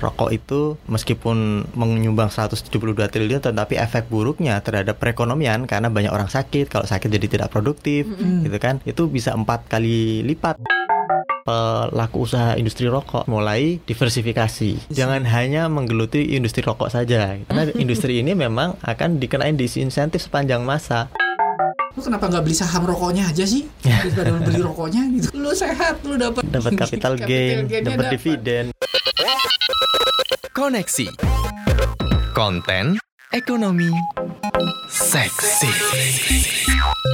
rokok itu meskipun menyumbang 172 triliun tetapi efek buruknya terhadap perekonomian karena banyak orang sakit. Kalau sakit jadi tidak produktif Mm-mm. gitu kan? Itu bisa empat kali lipat. Pelaku usaha industri rokok mulai diversifikasi. Jangan hanya menggeluti industri rokok saja. Karena industri ini memang akan dikenain disinsentif sepanjang masa. Lu kenapa nggak beli saham rokoknya aja sih? Daripada beli rokoknya gitu. Lu sehat, lu dapat dapat capital gain dapat dividen Koneksi. Konten. Ekonomi Seksi.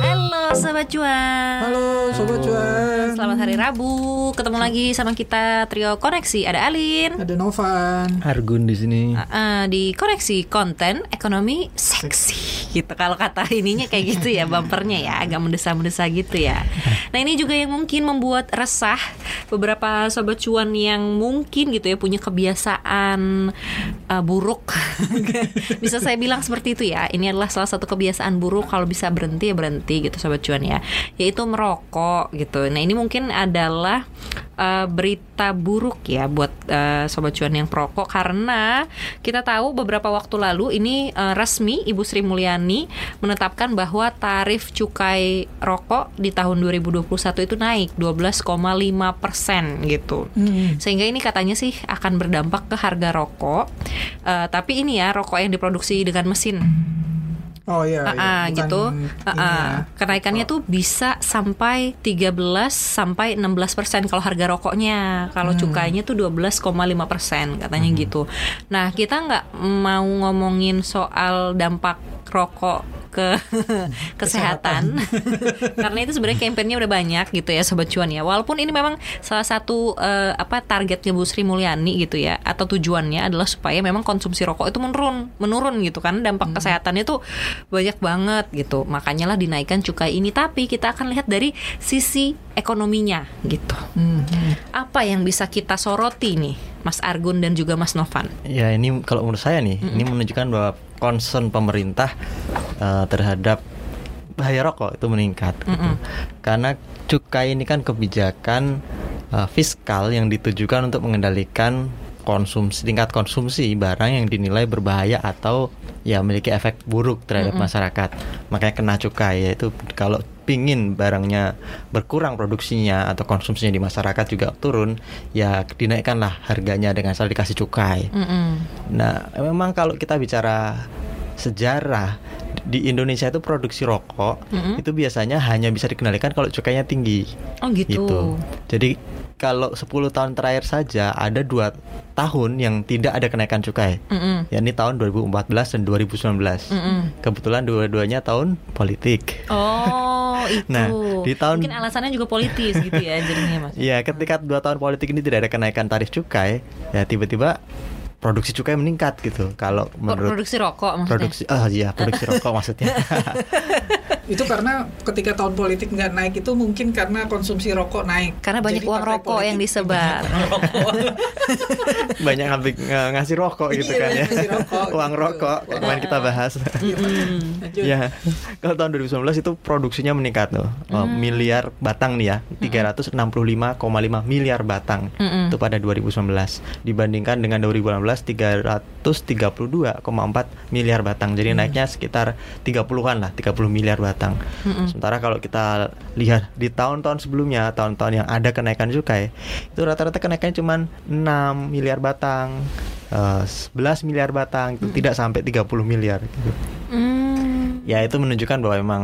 Halo Sobat Cuan. Halo Sobat Cuan. Selamat hari Rabu. Ketemu lagi sama kita Trio Koneksi. Ada Alin. Ada Novan. Argun di sini. Uh, di koneksi konten ekonomi seksi. Gitu kalau kata ininya kayak gitu ya bumpernya ya agak mendesa-mendesa gitu ya. Nah ini juga yang mungkin membuat resah beberapa sobat cuan yang mungkin gitu ya punya kebiasaan uh, buruk. Bisa saya bilang seperti itu ya. Ini adalah salah satu kebiasaan buruk kalau bisa berhenti ya berhenti gitu sobat cuan ya yaitu merokok gitu nah ini mungkin adalah uh, berita buruk ya buat uh, sobat cuan yang perokok karena kita tahu beberapa waktu lalu ini uh, resmi Ibu Sri Mulyani menetapkan bahwa tarif cukai rokok di tahun 2021 itu naik 12,5 persen gitu. Hmm. Sehingga ini katanya sih akan berdampak ke harga rokok. Uh, tapi ini ya rokok yang diproduksi dengan mesin. Oh iya, iya. Bukan gitu. ini Ah, ah. ya. Kenaikannya tuh bisa sampai 13 sampai 16 persen kalau harga rokoknya. Kalau Hmm. cukainya tuh 12,5 persen katanya gitu. Nah kita nggak mau ngomongin soal dampak rokok ke kesehatan. Karena itu sebenarnya kampanyenya udah banyak gitu ya sobat cuan ya. Walaupun ini memang salah satu eh, apa targetnya Bu Sri Mulyani gitu ya atau tujuannya adalah supaya memang konsumsi rokok itu menurun menurun gitu kan. Dampak kesehatannya tuh banyak banget gitu. Makanya lah dinaikkan cukai ini. Tapi kita akan lihat dari sisi ekonominya gitu. Hmm, hmm. apa yang bisa kita soroti nih Mas Argun dan juga Mas Novan? Ya ini kalau menurut saya nih, ini menunjukkan bahwa concern pemerintah eh, terhadap bahaya rokok itu meningkat. gitu. Mm-mm. Karena cukai ini kan kebijakan eh, fiskal yang ditujukan untuk mengendalikan konsumsi tingkat konsumsi barang yang dinilai berbahaya atau ya memiliki efek buruk terhadap masyarakat. Makanya kena cukai yaitu kalau pingin barangnya berkurang produksinya atau konsumsinya di masyarakat juga turun, ya dinaikkanlah harganya dengan asal dikasih cukai. Mm-mm. Nah, memang kalau kita bicara sejarah di Indonesia itu produksi rokok Mm-mm. itu biasanya hanya bisa dikendalikan kalau cukainya tinggi. oh gitu, Jadi kalau 10 tahun terakhir saja ada dua tahun yang tidak ada kenaikan cukai, Mm-mm. yakni tahun 2014 dan 2019. Mm-mm. Kebetulan dua-duanya tahun politik. Oh itu. Nah, di tahun- mungkin alasannya juga politis gitu ya jadinya mas. Iya, ketika dua tahun politik ini tidak ada kenaikan tarif cukai, ya tiba-tiba produksi cukai meningkat gitu. Kalau menurut Produksi rokok maksudnya. produksi ah iya produksi rokok maksudnya Itu karena ketika tahun politik nggak naik itu mungkin karena konsumsi rokok naik. Karena banyak Jadi uang rokok yang disebar. banyak ngambil ng- ngasih rokok gitu Iya, kan ya. ngasih rokok uang gitu. rokok kayak kemarin kita bahas. Ya kalau tahun 2019 itu produksinya meningkat loh Oh, miliar batang nih ya. 365,5 miliar batang Mm-mm. itu pada 2019 dibandingkan dengan 2018 332,4 miliar batang. Jadi naiknya sekitar 30-an lah 30 miliar batang Mm-mm. sementara kalau kita lihat di tahun-tahun sebelumnya tahun-tahun yang ada kenaikan cukai itu rata-rata kenaikannya cuma 6 miliar batang eh, 11 miliar batang itu tidak sampai 30 miliar gitu. Hmm. Ya itu menunjukkan bahwa memang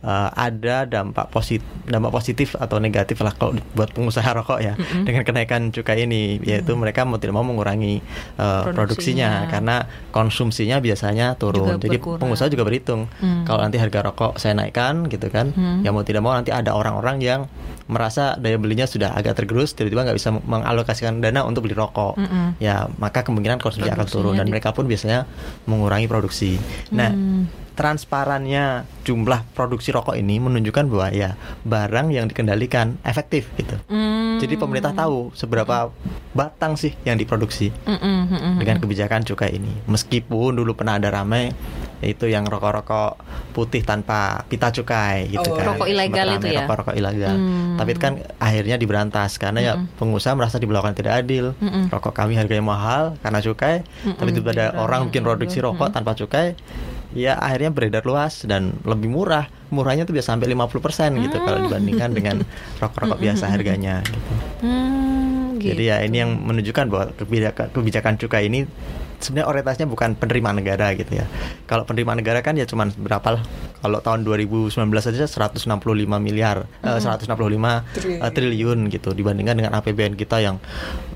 eh, ada dampak positif dampak positif atau negatif lah kalau buat pengusaha rokok ya dengan kenaikan cukai ini yaitu mereka mau tidak mau mengurangi eh, Produksinya. produksinya karena konsumsinya biasanya turun Juga jadi berkurang. pengusaha juga berhitung Hmm. kalau nanti harga rokok saya naikkan gitu kan Hmm. ya mau tidak mau nanti ada orang-orang yang merasa daya belinya sudah agak tergerus tiba-tiba nggak bisa mengalokasikan dana untuk beli rokok Mm-mm. ya maka kemungkinan konsumsi akan turun dan mereka pun biasanya mengurangi produksi nah Hmm. Transparannya jumlah produksi rokok ini menunjukkan bahwa ya barang yang dikendalikan efektif gitu. Hmm. Jadi pemerintah tahu seberapa batang sih yang diproduksi mm-mm, dengan kebijakan cukai ini. Meskipun dulu pernah ada ramai Itu yang rokok-rokok putih tanpa pita cukai gitu Oh, kan. rokok ilegal itu ya? Rokok-rokok ilegal. Hmm. Tapi itu kan akhirnya diberantas karena ya pengusaha merasa diberlakukan tidak adil. Mm-mm. Rokok kami harganya mahal karena cukai, tapi tiba ada orang bikin produksi rokok tanpa cukai, ya akhirnya beredar luas dan lebih murah. Murahnya tuh bisa sampai 50% gitu kalau dibandingkan dengan rokok-rokok biasa harganya gitu. Hmm, gitu. Jadi ya ini yang menunjukkan bahwa kebijakan, kebijakan cukai ini sebenarnya orientasinya bukan penerimaan negara gitu ya. Kalau penerimaan negara kan ya cuman berapa lah. Kalau tahun 2019 saja 165 miliar, eh, 165 Triliun. eh, triliun gitu dibandingkan dengan APBN kita yang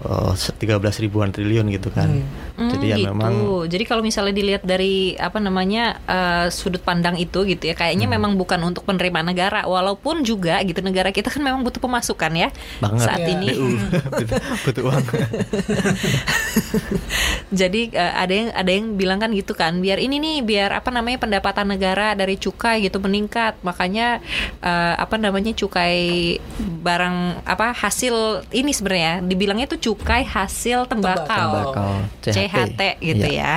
eh, 13 ribuan triliun gitu kan. Hmm, Jadi ya gitu. memang Jadi kalau misalnya dilihat dari apa namanya eh, sudut pandang itu gitu ya, kayaknya Hmm. memang bukan untuk penerimaan negara, walaupun juga gitu negara kita kan memang butuh pemasukan ya banget saat Ya. ini. BU butuh, butuh uang. Jadi eh, ada yang ada yang bilang kan gitu kan, biar ini nih biar apa namanya pendapatan negara dari cukai gitu meningkat. Makanya eh, apa namanya cukai barang apa hasil ini sebenarnya dibilangnya itu cukai hasil tembakau. Tembakau, CHT. CHT gitu Iya. ya.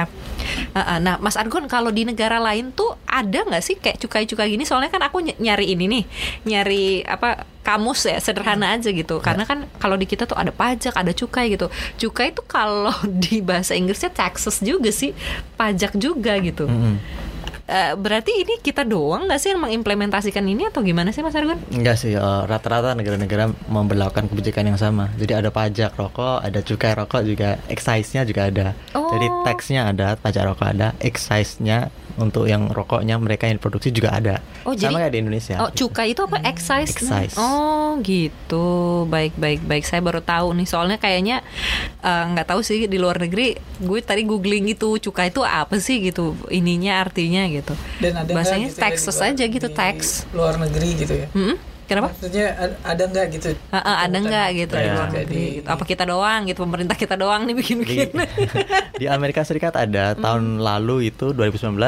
Uh, uh, Nah, Mas Argon kalau di negara lain tuh ada nggak sih kayak cukai-cukai gini? Soalnya kan aku ny- nyari ini nih, nyari apa kamus ya sederhana aja gitu. Karena kan kalau di kita tuh ada pajak, ada cukai gitu. Cukai itu kalau di bahasa Inggrisnya taxes juga sih, pajak juga gitu. Mm-mm. Eh, berarti ini kita doang nggak sih yang mengimplementasikan ini atau gimana sih Mas Argon? Enggak sih, eh, rata-rata negara-negara memperlakukan kebijakan yang sama. Jadi ada pajak rokok, ada cukai rokok juga, excise-nya juga ada. Oh. Jadi tax-nya ada, pajak rokok ada, excise-nya untuk yang rokoknya mereka yang produksi juga ada. Oh, sama jadi- kayak di Indonesia. Oh, cukai itu apa? Excise. Excise. Oh, gitu. Baik, baik, baik. Saya baru tahu nih. Soalnya kayaknya eh, nggak tahu sih di luar negeri. Gue tadi googling gitu, cukai itu apa sih gitu? Ininya artinya gitu. Dan ada Bahasanya gitu ya taxes di luar- aja gitu, di tax. luar negeri gitu ya. Hmm? Kenapa? Maksudnya ad- ada nggak gitu? Ada nggak gitu di Ya. luar negeri? Gitu. Apa kita doang gitu? Pemerintah kita doang nih di, bikin-bikin. di Amerika Serikat ada Hmm. tahun lalu itu 2019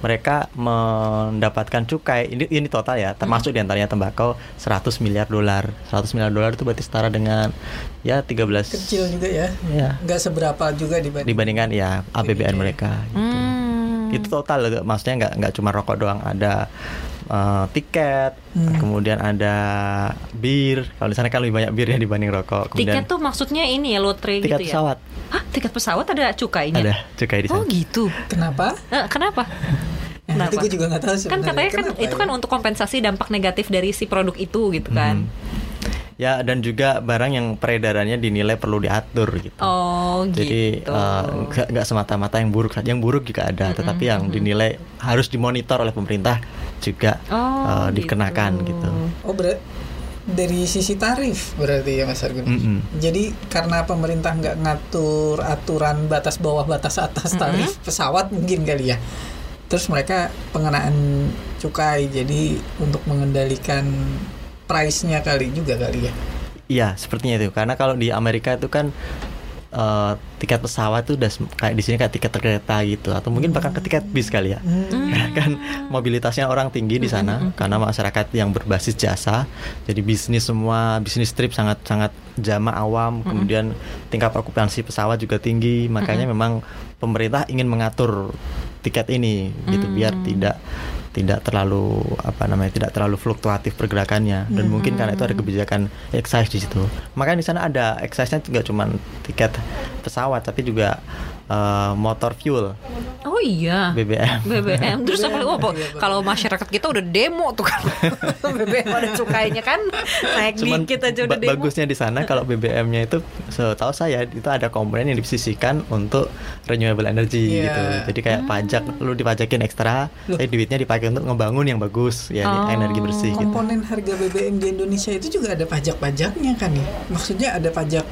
mereka mendapatkan cukai ini ini total ya termasuk di antaranya tembakau 100 miliar dolar 100 miliar dolar itu berarti setara dengan ya 13 Kecil juga ya. ya Nggak seberapa juga dibanding. dibandingkan ya APBN mereka gitu. Hmm. itu total maksudnya nggak nggak cuma rokok doang ada eh, tiket Hmm. kemudian ada bir kalau di sana kan lebih banyak birnya dibanding rokok Tiket kemudian tuh maksudnya ini ya lotre tiket gitu ya? pesawat Hah, tiket pesawat ada cukainya? ada cukai di Oh sana gitu. Kenapa? Eh, kenapa? Nah, Kenapa? itu gue juga nggak tahu kan sebenarnya. katanya kan Kenapa itu ya? kan untuk kompensasi dampak negatif dari si produk itu gitu kan. Hmm. Ya dan juga barang yang peredarannya dinilai perlu diatur gitu Oh Jadi gitu. eh, nggak nggak semata-mata yang buruk, saja. yang buruk juga ada, tetapi yang dinilai harus dimonitor oleh pemerintah juga Oh, eh, dikenakan gitu. Oh berat dari sisi tarif berarti ya Mas Argun. Mm-mm. Jadi karena pemerintah nggak ngatur aturan batas bawah batas atas tarif pesawat mungkin kali ya. Terus mereka pengenaan cukai jadi untuk mengendalikan price-nya kali juga kali ya. Iya, sepertinya itu. Karena kalau di Amerika itu kan eh, tiket pesawat tuh udah kayak di sini kayak tiket kereta gitu, atau mungkin bahkan ke tiket bis kali ya. Karena kan mobilitasnya orang tinggi di sana karena masyarakat yang berbasis jasa. Jadi bisnis semua bisnis trip sangat sangat jamaah awam, kemudian tingkat okupansi pesawat juga tinggi. Makanya memang pemerintah ingin mengatur tiket ini gitu biar tidak tidak terlalu apa namanya tidak terlalu fluktuatif pergerakannya dan mungkin karena itu ada kebijakan excise di situ. Makanya di sana ada excise-nya nggak cuma tiket pesawat tapi juga eh, motor fuel Oh iya. BBM. BBM terus apa oh, apa- kalau masyarakat kita udah demo tuh kan BBM ada cukainya kan naik Cuman dikit aja udah ba- demo bagusnya di sana kalau BBM-nya itu setahu saya itu ada komponen yang disisihkan untuk renewable energy Iya. gitu. Jadi kayak pajak lu dipajakin ekstra, tapi duitnya dipakai untuk ngebangun yang bagus ya Oh. energi bersih gitu. Komponen harga BBM di Indonesia itu juga ada pajak-pajaknya kan ya. Maksudnya ada pajak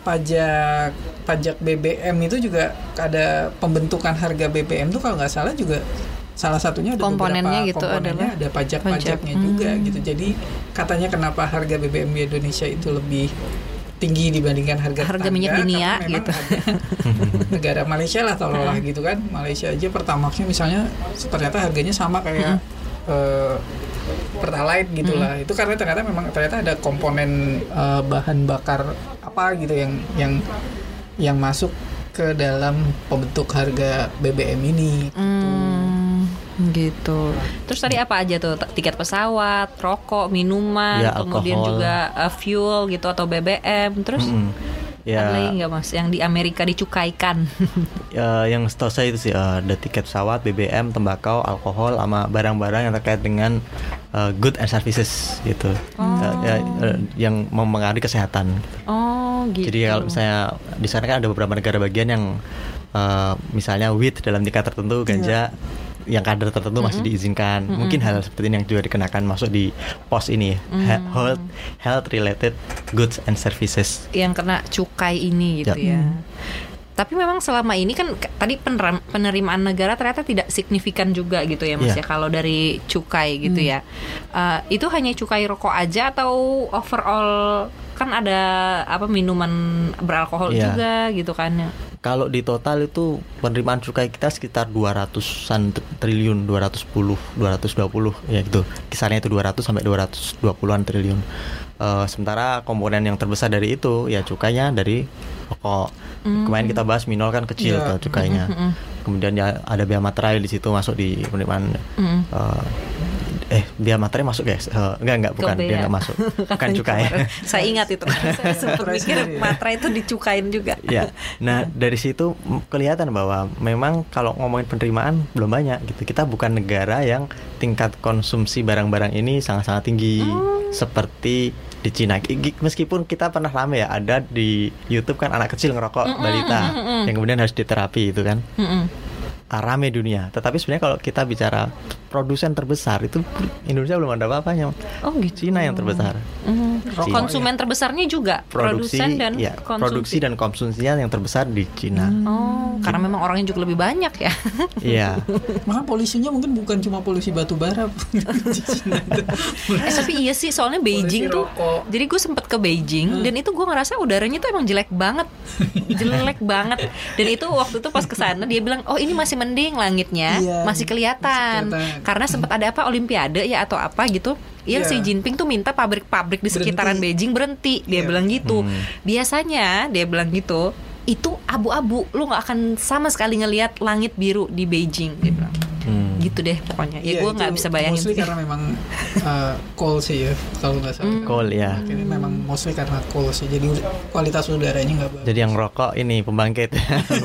pajak pajak BBM itu juga ada pembentukan harga BBM tuh kalau nggak salah juga salah satunya ada Komponennya beberapa gitu komponennya adalah ada pajak-pajaknya pajak. juga Hmm. gitu. Jadi katanya kenapa harga BBM di Indonesia itu lebih tinggi dibandingkan harga Harga tetangga, minyak dunia gitu. negara Malaysia lah taruhlah gitu kan Malaysia aja pertamaxnya misalnya ternyata harganya sama kayak eh, pertalite gitulah itu karena ternyata memang ternyata ada komponen eh, bahan bakar apa gitu yang yang yang masuk ke dalam pembentuk harga BBM ini gitu. Hmm, Gitu. Terus tadi apa aja tuh? Tiket pesawat, rokok, minuman, Ya, kemudian alkohol. juga uh, fuel gitu atau BBM. Terus Mm-mm. ada lagi Ya, nggak mas yang di Amerika dicukaikan? ya, yang setahu saya itu sih eh, ada tiket pesawat, BBM, tembakau, alkohol, sama barang-barang yang terkait dengan eh, good and services gitu, Eh, ya, eh, yang mempengaruhi kesehatan. oh gitu. Jadi kalau misalnya di sana kan ada beberapa negara bagian yang eh, misalnya weed dalam tingkat tertentu, ganja yang kadar tertentu masih diizinkan. Mungkin hal seperti ini yang juga dikenakan masuk di pos ini, He- health health related goods and services. yang kena cukai ini gitu Yap. ya. Tapi memang selama ini kan tadi penerimaan negara ternyata tidak signifikan juga gitu ya Mas Iya. ya kalau dari cukai gitu ya. Eh, itu hanya cukai rokok aja atau overall kan ada apa minuman beralkohol Iya. juga gitu kan ya. Kalau di total itu penerimaan cukai kita sekitar 200-an tr- triliun, 210, 220 ya gitu. Kisarannya itu 200 sampai 220-an triliun. Eh, sementara komponen yang terbesar dari itu ya cukainya dari rokok. Kemarin kita bahas minol kan kecil Iya. tuh cukainya. Kemudian ya ada bea materai di situ masuk di penerimaan Mm. eh, eh bea materai masuk guys. Eh, enggak enggak bukan dia enggak masuk. Bukan cukai. Saya ingat itu. Saya sempat mikir ya. materai itu dicukain juga. ya. Nah, dari situ mm, kelihatan bahwa memang kalau ngomongin penerimaan belum banyak gitu. Kita bukan negara yang tingkat konsumsi barang-barang ini sangat-sangat tinggi seperti di Cina. Meskipun kita pernah rame ya ada di YouTube kan anak kecil ngerokok balita yang kemudian harus diterapi itu kan. Mm-mm. Ah, Rame dunia. Tetapi sebenarnya kalau kita bicara produsen terbesar itu Indonesia belum ada apa-apanya. Oh gitu. Cina yang terbesar. Mm. Cina. Konsumen terbesarnya juga Produksi produsen dan ya, konsumsi. produksi dan konsumsinya yang terbesar di Cina. Oh, karena memang orangnya juga lebih banyak ya. Iya. Maka polusinya mungkin bukan cuma polusi batu bara. di Cina itu. eh tapi iya sih, soalnya Beijing tuh. rokok. Jadi gue sempet ke Beijing dan itu gue ngerasa udaranya tuh emang jelek banget, jelek banget. Dan itu waktu itu pas ke sana dia bilang, oh ini masih mending langitnya, Iya, masih kelihatan. masih kelihatan. Karena sempat ada apa Olimpiade ya atau apa gitu. Yang Iya. si Jinping tuh minta pabrik-pabrik di sekitaran Berhenti. Beijing berhenti. Dia Iya. bilang gitu. Hmm. Biasanya dia bilang gitu. Itu abu-abu, lu nggak akan sama sekali ngelihat langit biru di Beijing. Dia bilang. Hmm. Gitu deh pokoknya. Ya Iya, gue nggak bisa bayangin. Mostly sih. karena memang uh, coal sih ya, kalau nggak salah. Hmm. Coal ya. Ini memang mostly karena coal sih. Jadi kualitas udaranya nggak bagus. Jadi yang rokok ini pembangkit.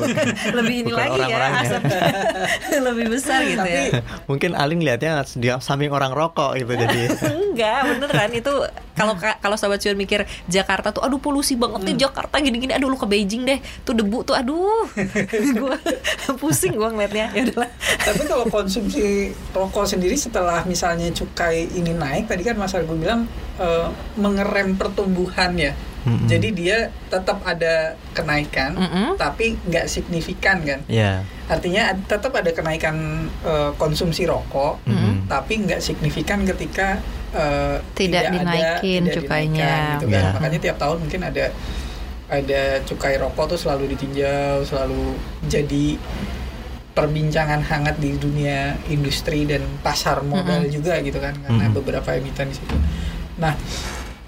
lebih ini Bukan lagi ya orang-orangnya. asapnya lebih besar gitu ya Mungkin Aling lihatnya di samping orang rokok gitu jadi. enggak beneran itu kalau kalau sobat cuan mikir Jakarta tuh aduh polusi banget nih Jakarta gini-gini aduh lu ke Beijing deh. Tuh debu tuh aduh. Gua pusing gua ngeliatnya ya udahlah. Tapi kalau konsumsi rokok sendiri setelah misalnya cukai ini naik, tadi kan Mas Argo bilang eh, mengerem pertumbuhan ya. Mm-mm. Jadi dia tetap ada kenaikan, Mm-mm. tapi nggak signifikan kan. Ya. Artinya tetap ada kenaikan eh, konsumsi rokok, Mm-mm. tapi nggak signifikan ketika eh, Tidak ada- dinaikin tidak cukainya. dinaikkan gitu kan. Ya. Makanya tiap tahun mungkin ada ada cukai rokok tuh selalu ditinjau, selalu jadi perbincangan hangat di dunia industri dan pasar modal Mm-mm. juga gitu kan karena Mm-mm. beberapa emiten di situ. Nah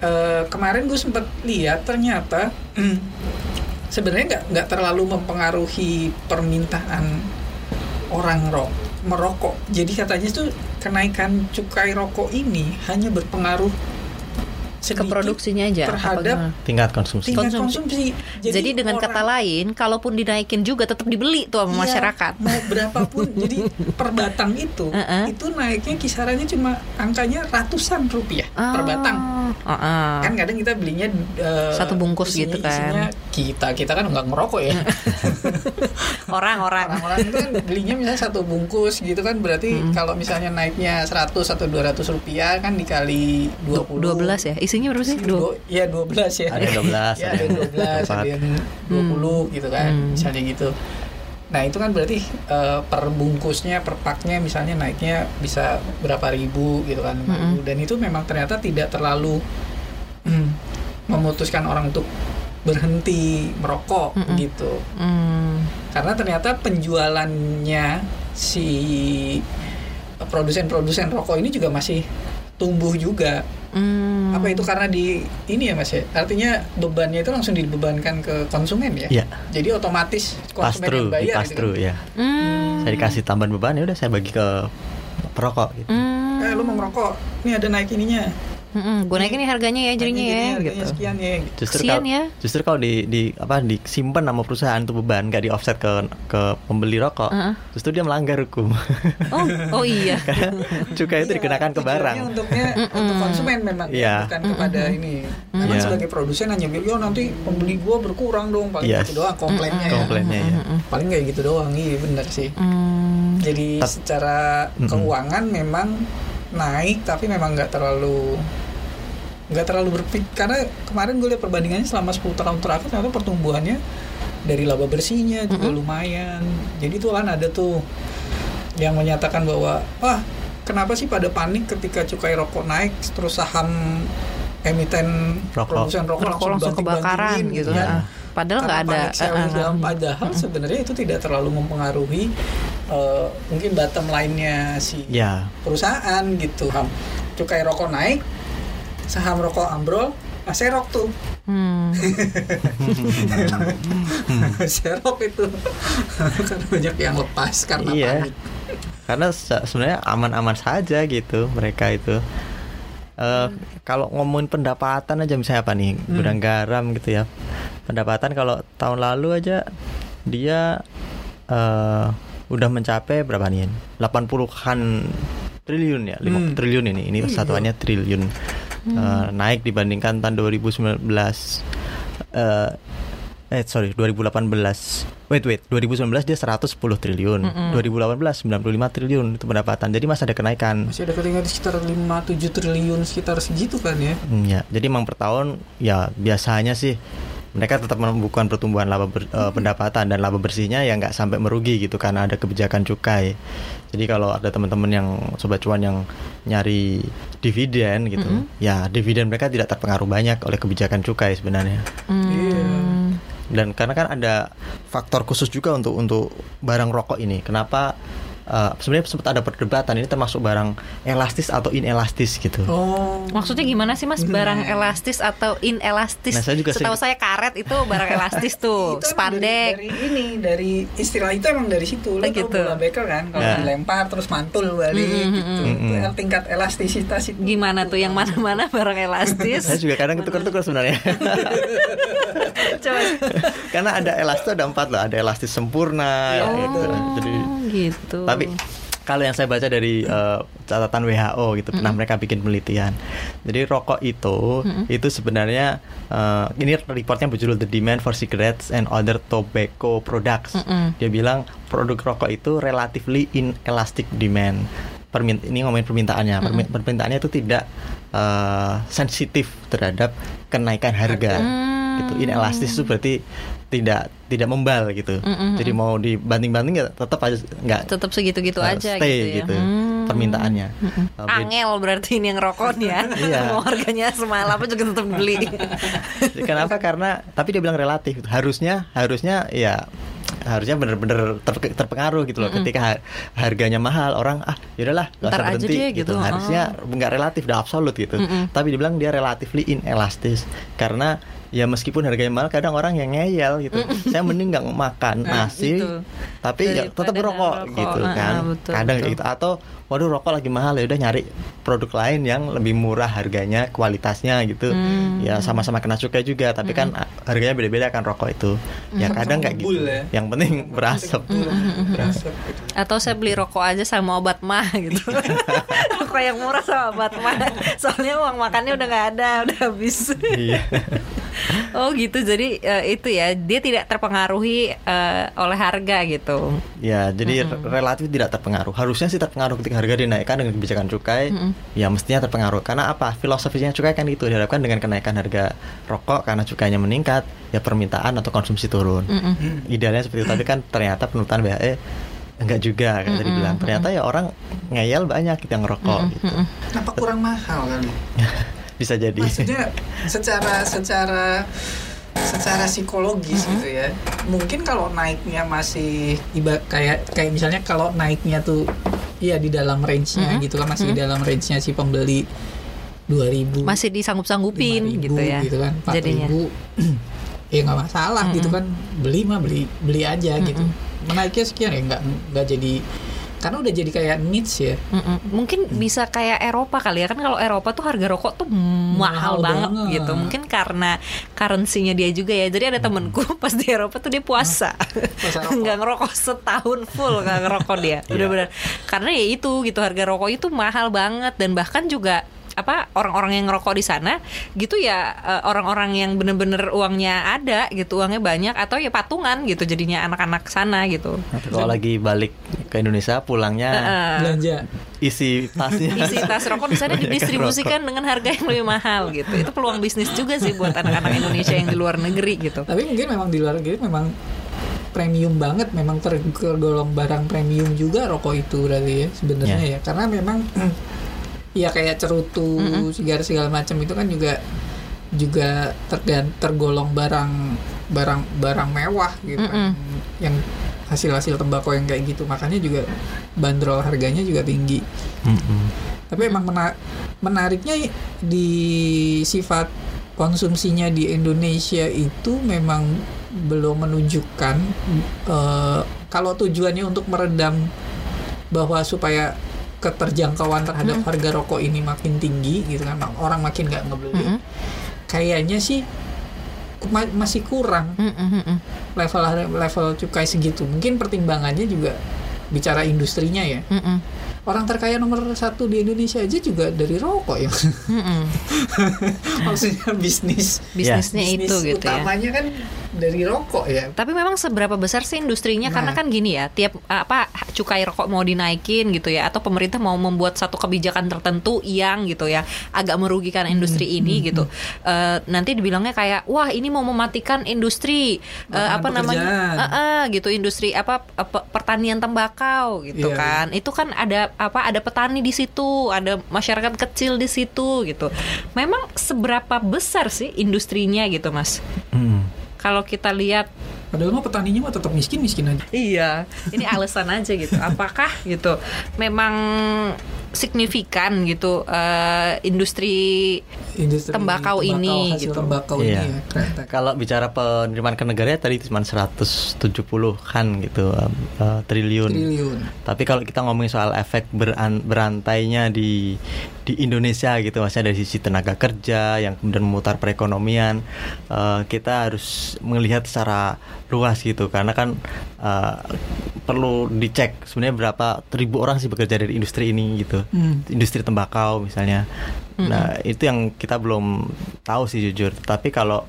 eh, kemarin gue sempat lihat ternyata sebenarnya nggak nggak terlalu mempengaruhi permintaan orang rok merokok. Jadi katanya tuh kenaikan cukai rokok ini hanya berpengaruh ke produksinya aja terhadap? Tingkat konsumsi. tingkat konsumsi. konsumsi. jadi, dengan kata orang- lain kalaupun dinaikin juga tetap dibeli tuh sama Iya, masyarakat mau berapapun jadi per batang itu Uh-uh. itu naiknya kisarannya cuma angkanya ratusan rupiah per Ah, batang ah-ah. kan kadang kita belinya eh, Satu bungkus isinya- gitu kan. isinya kita kita kan nggak ngerokok ya orang-orang orang-orang itu kan belinya misalnya satu bungkus gitu kan berarti kalau misalnya naiknya 100 atau 200 rupiah kan dikali 20 12 ya isinya berapa sih dua Dua- Iya 12 ya. Ada yang 12, ya, ada ada yang yang 12, ada empat. yang 20 gitu kan, Hmm. misalnya gitu. Nah itu kan berarti eh, per bungkusnya, per paknya misalnya naiknya bisa berapa ribu gitu kan, ribu. dan itu memang ternyata tidak terlalu hmm, memutuskan orang untuk berhenti merokok Mm-mm. gitu, Hmm. karena ternyata penjualannya si produsen-produsen rokok ini juga masih tumbuh juga Hmm. apa itu karena di ini ya mas ya artinya bebannya itu langsung dibebankan ke konsumen ya Iya. jadi otomatis Pass konsumen yang di bayar pass gitu through kan. ya. Hmm. Saya dikasih tambahan beban ya udah saya bagi ke perokok gitu. Hmm. Eh lu mau ngerokok, ini ada naik ininya. Gue naikin nih harganya ya jadinya ya harganya gitu. sekian ya. gitu. Justru kalau ya. justru kalau di di apa disimpan sama perusahaan itu beban gak di offset ke ke pembeli rokok, Heeh. justru dia melanggar hukum. Oh, oh iya. Karena cukai itu Iya, dikenakan ke barang. Untuknya untuk konsumen memang ya, Iya. bukan kepada ini. Memang Iya. sebagai produsen hanya bilang, "Yo nanti pembeli gua berkurang dong." Paling Yes. gitu doang komplainnya ya. Komplainnya ya. Paling kayak gitu doang. Iya bener sih. Hmm. Jadi secara Mm-mm. keuangan memang naik tapi memang nggak terlalu nggak terlalu berpik karena kemarin gue lihat perbandingannya selama 10 tahun terakhir ternyata pertumbuhannya dari laba bersihnya juga lumayan jadi tuh kan ada tuh yang menyatakan bahwa wah kenapa sih pada panik ketika cukai rokok naik terus saham emiten Rokok. produsen rokok, Rokok langsung kebakaran banting-bantingin gitu. kan. Ah. Padahal nggak ada. ah, dalam ah. padahal sebenarnya itu tidak terlalu mempengaruhi eh, mungkin bottom line-nya si Ya, perusahaan gitu cukai rokok naik saham rokok ambrol nah serok tuh Hmm. serok itu karena banyak yang lepas karena Iya. panik karena se- sebenarnya aman-aman saja gitu mereka itu. Eh, kalau ngomongin pendapatan aja misalnya apa nih gudang garam gitu ya pendapatan kalau tahun lalu aja dia eh udah mencapai berapa nih 80-an triliun ya 5 Hmm. triliun ini ini Iya. satuannya triliun Eh, naik dibandingkan tahun 2019 eh eh sorry 2018 wait wait 2019 dia 110 triliun. 2018 95 triliun itu pendapatan. Jadi masih ada kenaikan. Masih ada ketinggian sekitar 5-7 triliun sekitar segitu kan ya? Hmm, ya. Jadi emang per tahun ya biasanya sih mereka tetap membukukan pertumbuhan laba ber- eh, pendapatan dan laba bersihnya ya nggak sampai merugi gitu karena ada kebijakan cukai. Jadi kalau ada teman-teman yang sobat cuan yang nyari dividen gitu, ya dividen mereka tidak terpengaruh banyak oleh kebijakan cukai sebenarnya. Iya. Hmm. Dan karena kan ada faktor khusus juga untuk untuk barang rokok ini. Kenapa eh, sebenarnya sempat ada perdebatan ini termasuk barang elastis atau inelastis gitu. oh Maksudnya gimana sih mas barang elastis atau inelastis? Nah, saya juga Setahu sering- saya karet itu barang elastis tuh, Itu spandek. dari, dari ini dari istilah itu emang dari situ lo Oh, gitu. bola beker kan kalau Ya. dilempar terus mantul balik gitu mm. Itu tingkat elastisitas itu Gimana tuh yang mana-mana barang elastis? Saya juga kadang ketukar-tukar sebenarnya. Coba. Karena ada elastis ada empat loh, ada elastis sempurna Oh, gitu. Jadi gitu. tapi kalau yang saya baca dari eh, catatan WHO gitu, pernah mereka bikin penelitian. Jadi rokok itu itu sebenarnya eh, ini reportnya berjudul The Demand for Cigarettes and Other Tobacco Products. Mm-mm. Dia bilang produk rokok itu relatively inelastic demand. Permin ini ngomongin permintaannya. Permi- Permintaannya itu tidak eh, sensitif terhadap kenaikan harga. Gitu. Inelastis itu berarti tidak tidak membal gitu. Mm-mm. Jadi mau dibanting-banting ya tetap aja nggak tetap segitu-gitu uh, aja stay gitu ya. Hmm. permintaannya. Uh, bed- Angel berarti ini yang rokok nih ya. Iya. Mau harganya semalam apa juga tetap beli. Kenapa? Karena tapi dia bilang relatif. Harusnya harusnya ya harusnya bener-bener terpe- terpengaruh gitu loh ketika ha- harganya mahal orang ah yaudahlah nggak usah aja berhenti deh, gitu, gitu. harusnya nggak relatif udah absolut gitu Mm-mm. tapi dibilang dia relatively inelastis karena ya meskipun harganya mahal kadang orang yang ngeyel gitu saya mending nggak makan Nah, nasi itu. tapi ya tetap rokok rokok. gitu kan ah, betul, kadang betul. gitu atau waduh rokok lagi mahal ya udah nyari produk lain yang lebih murah harganya kualitasnya gitu Hmm. ya sama-sama kena cukai juga tapi kan a- harganya beda-beda kan rokok itu ya kadang kayak gitu ya. yang penting berasap Berasap gitu. Atau saya beli rokok aja sama obat mah gitu. rokok yang murah sama obat mah. Soalnya uang makannya udah nggak ada, udah habis. iya oh gitu. Jadi eh, itu ya, dia tidak terpengaruhi eh, oleh harga gitu. ya jadi relatif tidak terpengaruh. Harusnya sih terpengaruh ketika harga dinaikkan dengan kebijakan cukai. Ya mestinya terpengaruh. Karena apa? Filosofinya cukai kan itu diharapkan dengan kenaikan harga rokok karena cukainya meningkat ya permintaan atau konsumsi turun. Mm-mm. idealnya seperti itu. Tapi kan ternyata penurunan BHE enggak juga kan tadi bilang. Ternyata ya orang ngeyel banyak yang ngerokok gitu. Kenapa kurang mahal kali? bisa jadi. Maksudnya secara secara secara psikologis gitu ya. Mungkin kalau naiknya masih iba kayak kayak misalnya kalau naiknya tuh iya di dalam range-nya gitu kan masih di dalam range-nya si pembeli 2000 Masih disanggup-sanggupin 5.000 gitu ya. gitu kan 4.000 Jadinya. ya nggak masalah gitu kan. Beli mah beli beli aja gitu. Menaiknya sekian ya nggak nggak jadi karena udah jadi kayak needs ya Mm-mm. Mungkin bisa kayak Eropa kali ya kan kalau Eropa tuh harga rokok tuh mahal, Mahal banget, banget. gitu. Mungkin karena currency-nya dia juga ya. Jadi ada temenku pas di Eropa tuh dia puasa. Puasa rokok. nggak ngerokok setahun full nggak ngerokok dia. Bener-bener. Karena ya itu gitu harga rokok itu mahal banget dan bahkan juga apa orang-orang yang ngerokok di sana gitu ya eh, orang-orang yang bener-bener uangnya ada gitu uangnya banyak atau ya patungan gitu jadinya anak-anak sana gitu Kalau lagi balik ke Indonesia pulangnya Heeh. belanja isi tasnya. isi tas rokok di sana didistribusikan dengan harga yang lebih mahal gitu. Itu peluang bisnis juga sih buat anak-anak Indonesia yang di luar negeri gitu. tapi mungkin memang di luar negeri memang premium banget memang ter- tergolong barang premium juga rokok itu berarti ya sebenarnya ya karena memang ya kayak cerutu sigara segala macam itu kan juga juga tergan tergolong barang barang barang mewah gitu kan. Yang hasil-hasil tembakau yang kayak gitu. Makanya juga bandrol harganya juga tinggi. Mm-mm. tapi emang mena- menariknya di sifat konsumsinya di Indonesia itu memang belum menunjukkan eh, kalau tujuannya untuk meredam bahwa supaya keterjangkauan terhadap harga rokok ini makin tinggi gitu kan orang makin nggak ngebeli Mm-mm. kayaknya sih ma- masih kurang Mm-mm-mm. level level cukai segitu mungkin pertimbangannya juga bicara industrinya ya Mm-mm. Orang terkaya nomor satu di Indonesia aja juga dari rokok ya maksudnya bisnis Bisnisnya bisnis itu gitu ya. utamanya kan dari rokok ya Tapi memang seberapa besar sih industrinya? Karena Nah. kan gini ya, tiap apa cukai rokok mau dinaikin gitu ya, atau pemerintah mau membuat satu kebijakan tertentu yang gitu ya agak merugikan industri ini gitu. Eh, nanti dibilangnya kayak, wah ini mau mematikan industri Lapangan apa namanya, pekerjaan. Eh, eh, gitu industri apa pe- pertanian tembakau gitu Iya, kan. Itu kan ada apa ada petani di situ, ada masyarakat kecil di situ gitu. Memang seberapa besar sih industrinya gitu mas? Mm. Kalau kita lihat padahal mah petaninya mah tetap miskin miskin aja Iya, ini alasan aja gitu. Apakah gitu memang signifikan gitu eh, industri industri Tembakau ini, hasil gitu. tembakau Iya. ini ya Kalau bicara penerimaan ke negara tadi cuma 170-an gitu eh, triliun. triliun Tapi kalau kita ngomongin soal efek beran- berantainya di di Indonesia gitu, maksudnya dari sisi tenaga kerja yang kemudian memutar perekonomian, eh, kita harus melihat secara luas gitu, karena kan eh, perlu dicek sebenarnya berapa ribu orang sih bekerja dari industri ini gitu, Hmm. industri tembakau misalnya. Nah itu yang kita belum tahu sih jujur. Tapi kalau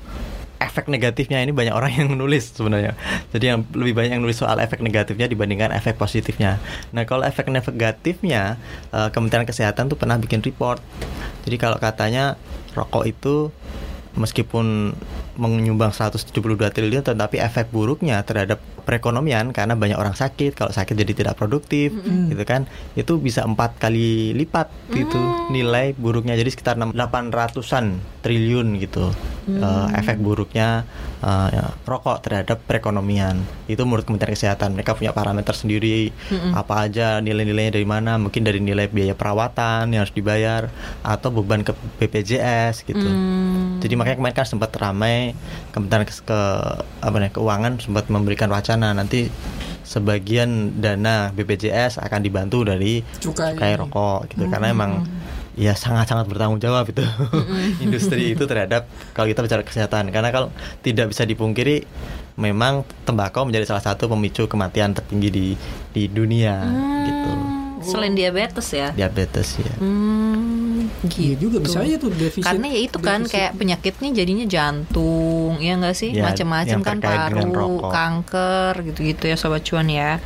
efek negatifnya ini banyak orang yang menulis sebenarnya. Jadi yang lebih banyak yang nulis soal efek negatifnya dibandingkan efek positifnya. Nah kalau efek negatifnya eh, Kementerian Kesehatan tuh pernah bikin report. Jadi kalau katanya rokok itu meskipun menyumbang 172 triliun tetapi efek buruknya terhadap perekonomian karena banyak orang sakit kalau sakit jadi tidak produktif gitu kan? Itu bisa empat kali lipat gitu. Nilai buruknya jadi sekitar 800-an triliun gitu. Eh, efek buruknya eh, ya, rokok terhadap perekonomian. Itu menurut Kementerian Kesehatan. Mereka punya parameter sendiri. Apa aja nilai-nilainya dari mana? Mungkin dari nilai biaya perawatan yang harus dibayar atau beban ke BPJS gitu. Jadi makanya kemarin kan sempat ramai Kementerian Kes- ke apa nih keuangan sempat memberikan wacana. Nanti sebagian dana BPJS akan dibantu dari Cukai. cukai rokok gitu. Karena emang ya sangat-sangat bertanggung jawab itu industri itu terhadap kalau kita bicara kesehatan karena kalau tidak bisa dipungkiri memang tembakau menjadi salah satu pemicu kematian tertinggi di di dunia gitu selain diabetes ya. diabetes ya Hmm, Iya gitu. juga bisa aja tuh defisit Karena ya itu kan defisit. kayak penyakitnya jadinya jantung, ya enggak sih? Ya, Macam-macam kan paru, kanker gitu-gitu ya sobat cuan ya.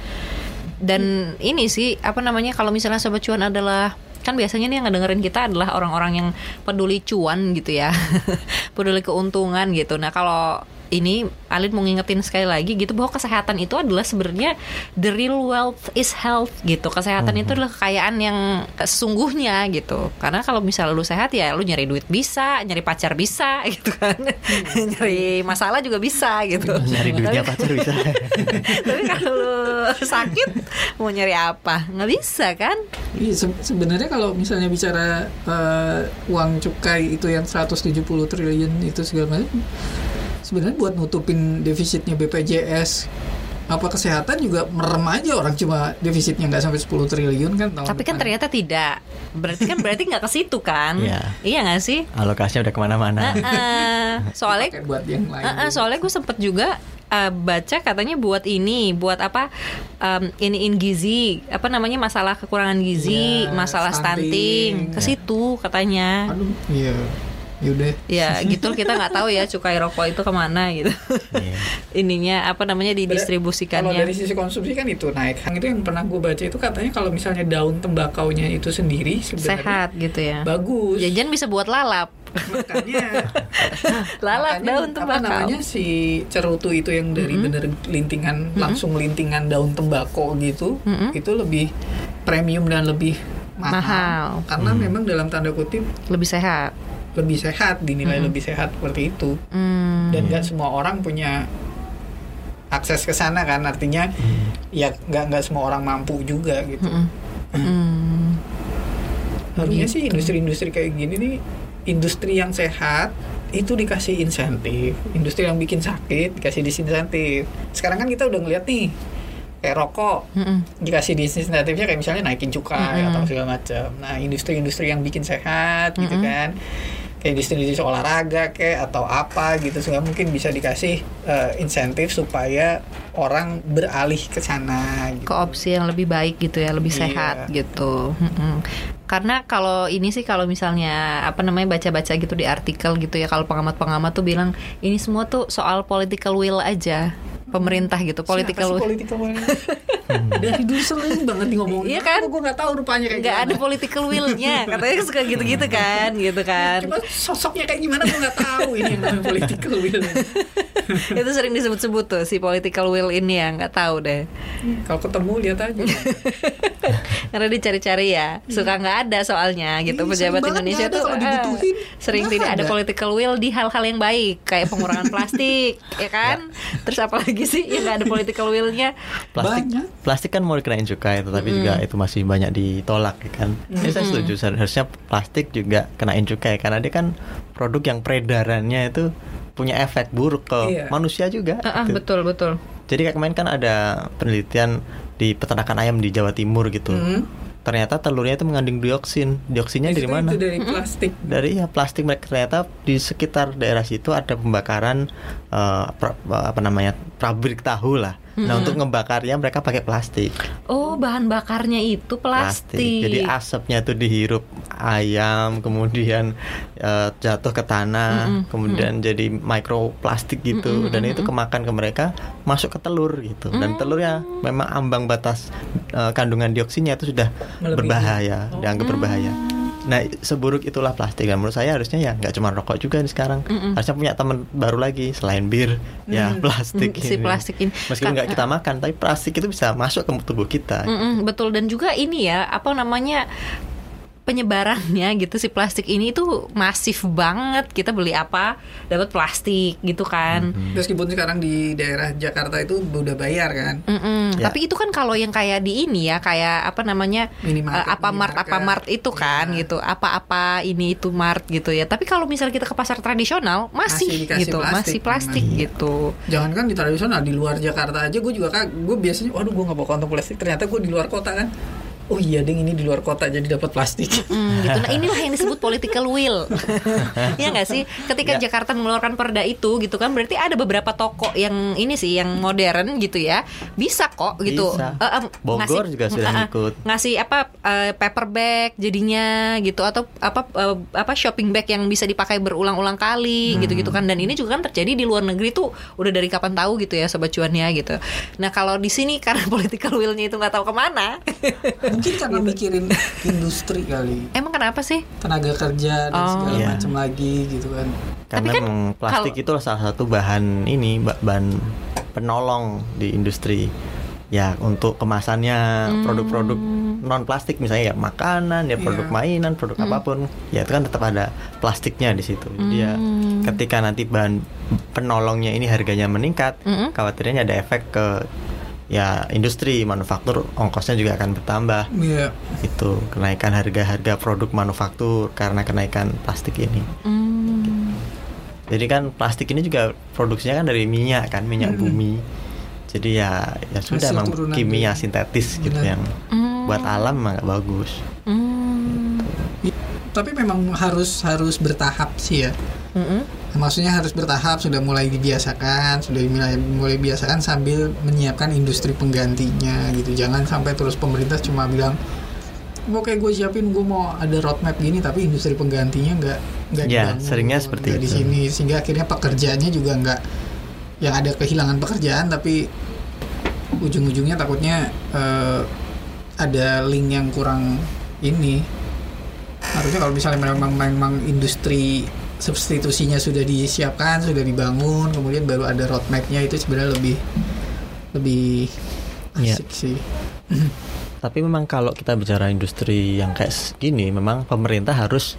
Dan ini sih apa namanya kalau misalnya sobat cuan adalah kan biasanya nih yang ngedengerin kita adalah orang-orang yang peduli cuan gitu ya. peduli keuntungan gitu. Nah, kalau ini Alin mau ngingetin sekali lagi gitu bahwa kesehatan itu adalah sebenarnya the real wealth is health gitu. Kesehatan itu adalah kekayaan yang sesungguhnya gitu. Karena kalau misalnya lu sehat ya lu nyari duit bisa, nyari pacar bisa gitu kan. nyari masalah juga bisa gitu. nyari duitnya pacar bisa Tapi kalau lu sakit mau nyari apa? nggak bisa kan? Iya, se- sebenarnya kalau misalnya bicara eh, uang cukai itu yang 170 triliun itu segala macam sebenarnya buat nutupin defisitnya BPJS apa kesehatan juga merem aja orang cuma defisitnya nggak sampai 10 triliun kan tahun Tapi kan depan. ternyata tidak. Berarti kan berarti nggak ke situ kan? Iya. Iya nggak sih? Alokasinya udah ke mana-mana. Heeh. soalnya kayak buat yang lain Heeh, soalnya gue sempet juga uh, baca katanya buat ini, buat apa? Um, iniin gizi, apa namanya masalah kekurangan gizi, Iya, masalah stunting, stunting. ke situ katanya. aduh iya yaudah Ya gitu kita nggak tahu ya cukai rokok itu ke mana gitu. Iya. Ininya apa namanya kalau didistribusikannya. dari sisi konsumsi kan itu naik itu yang pernah gue baca itu katanya kalau misalnya daun tembakaunya itu sendiri sebenarnya Sehat gitu ya. bagus Jajan bisa buat lalap. makanya Lalap makanya daun apa tembakau. namanya si cerutu itu yang dari bener lintingan langsung lintingan daun tembakau gitu Mm-mm. itu lebih premium dan lebih mahal, Mahal. karena memang dalam tanda kutip Lebih sehat. Lebih sehat dinilai lebih sehat seperti itu Hmm. dan nggak semua orang punya akses ke sana kan artinya ya nggak nggak semua orang mampu juga gitu Mm-mm. Hmm. harusnya Gitu. sih industri-industri kayak gini nih industri yang sehat itu dikasih insentif industri yang bikin sakit dikasih disinsentif sekarang kan kita udah ngeliat nih kayak rokok Mm-mm. dikasih disinsentifnya kayak misalnya naikin cukai Mm-mm. atau segala macam nah industri-industri yang bikin sehat gitu Mm-mm. kan kayak industri-industri olahraga kayak atau apa gitu sehingga mungkin bisa dikasih eh, insentif supaya orang beralih ke sana gitu. ke opsi yang lebih baik gitu ya lebih Iya. sehat gitu Mm-mm. karena kalau ini sih kalau misalnya apa namanya baca-baca gitu di artikel gitu ya kalau pengamat-pengamat tuh bilang ini semua tuh soal political will aja pemerintah gitu political Siapa will political will? Dari dulu sering banget di ngomongin. Iya kan? Gue nggak tahu rupanya kayak nggak ada political willnya katanya suka gitu-gitu kan gitu kan Cuma sosoknya kayak gimana gue nggak tahu ini yang namanya political will. itu sering disebut-sebut tuh si political will ini ya nggak tahu deh Kalau ketemu lihat aja. karena dicari-cari ya suka nggak ada soalnya gitu Iya, pejabat Indonesia tuh kalau eh, sering tidak ada ada. political will di hal-hal yang baik kayak pengurangan plastik ya kan terus apalagi sih yang nggak ada political willnya Plastik Banyak. plastik kan mau dikenain cukai tetapi juga itu masih banyak ditolak ya kan. Ini saya setuju harusnya plastik juga kenain cukai karena dia kan produk yang peredarannya itu punya efek buruk ke Iya. manusia juga. Ah, gitu. betul betul Jadi kayak kemarin kan ada penelitian di peternakan ayam di Jawa Timur gitu. Hmm. Ternyata telurnya itu mengandung dioksin. Dioksinnya dari Itu- mana? Itu dari plastik. dari ya plastik mereka ternyata di sekitar daerah situ ada pembakaran eh, pra- apa namanya pabrik tahu lah. Nah untuk ngebakarnya mereka pakai plastik. oh bahan bakarnya itu plastik, Jadi asapnya itu dihirup ayam, kemudian eh, jatuh ke tanah, kemudian jadi mikroplastik gitu, dan itu kemakan ke mereka masuk ke telur gitu. Dan telurnya memang ambang batas eh, kandungan dioksinnya itu sudah Melebihi. berbahaya, dianggap berbahaya. Nah seburuk itulah plastik dan menurut saya harusnya ya nggak cuma rokok juga nih sekarang, harusnya punya teman baru lagi selain bir, ya plastik. Si ini. plastik ini. Meskipun nggak kita makan, tapi plastik itu bisa masuk ke tubuh kita. Mm-mm, betul dan juga ini ya apa namanya penyebarannya gitu si plastik ini tuh masif banget kita beli apa dapat plastik gitu kan Meskipun sekarang di daerah Jakarta itu udah bayar kan. Mm-mm. Ya. Tapi itu kan kalau yang kayak di ini ya kayak apa namanya Minimarket, apa mart apa mart itu kan Ya. gitu apa-apa ini itu mart gitu ya. Tapi kalau misalnya kita ke pasar tradisional masih, Masih gitu plastik masih plastik memang. gitu. Jangan kan di tradisional di luar Jakarta aja gue juga kan gue biasanya waduh gue nggak bawa kantong plastik ternyata gue di luar kota kan. Oh iya ding ini di luar kota jadi dapat plastik. Hmm, gitu. Nah inilah yang disebut political will, ya nggak sih? Ketika Ya. Jakarta mengeluarkan perda itu, gitu kan, berarti ada beberapa toko yang ini sih, yang modern gitu ya, bisa kok gitu. Bisa. Eh, eh, Bogor juga sudah eh, ngikut. Ngasih apa eh, paper bag jadinya gitu atau apa eh, apa shopping bag yang bisa dipakai berulang-ulang kali Hmm. gitu-gitu kan. Dan ini juga kan terjadi di luar negeri tuh udah dari kapan tahu gitu ya sobat cuannya gitu. Nah kalau di sini karena political willnya itu nggak tahu ke mana. Mungkin karena mikirin industri kali. Emang kenapa sih? Tenaga kerja dan Oh. segala Iya. macam lagi gitu kan. Karena Tapi kan memang plastik kalau- itu salah satu bahan ini ba- bahan penolong di industri. Ya untuk kemasannya Hmm. produk-produk non plastik misalnya ya makanan, ya produk Iya. mainan, produk Hmm. apa pun, ya itu kan tetap ada plastiknya di situ. Jadi ya Hmm. ketika nanti bahan penolongnya ini harganya meningkat, Mm-mm. khawatirnya ada efek ke ya industri manufaktur ongkosnya juga akan bertambah. Iya. Itu kenaikan harga-harga produk manufaktur karena kenaikan plastik ini. Hmm. Jadi kan plastik ini juga produksinya kan dari minyak kan, minyak bumi. Jadi ya ya sudah Hasil emang turunan kimia dia. sintetis gitu Benar. yang buat alam emang nggak bagus. Hmm. I- Tapi memang harus harus bertahap sih ya. Mm-mm. Maksudnya harus bertahap sudah mulai dibiasakan, sudah mulai mulai biasakan sambil menyiapkan industri penggantinya gitu. Jangan sampai terus pemerintah cuma bilang oke gue siapin gue mau ada roadmap gini tapi industri penggantinya nggak nggak Ya, dibangun, seringnya seperti nggak di itu. sini sehingga akhirnya pekerjaannya juga nggak yang ada kehilangan pekerjaan tapi ujung-ujungnya takutnya eh, ada link yang kurang ini harusnya kalau misalnya memang memang industri substitusinya sudah disiapkan sudah dibangun kemudian baru ada roadmapnya itu sebenarnya lebih lebih Iya. asik sih Tapi memang kalau kita bicara industri yang kayak gini, memang pemerintah harus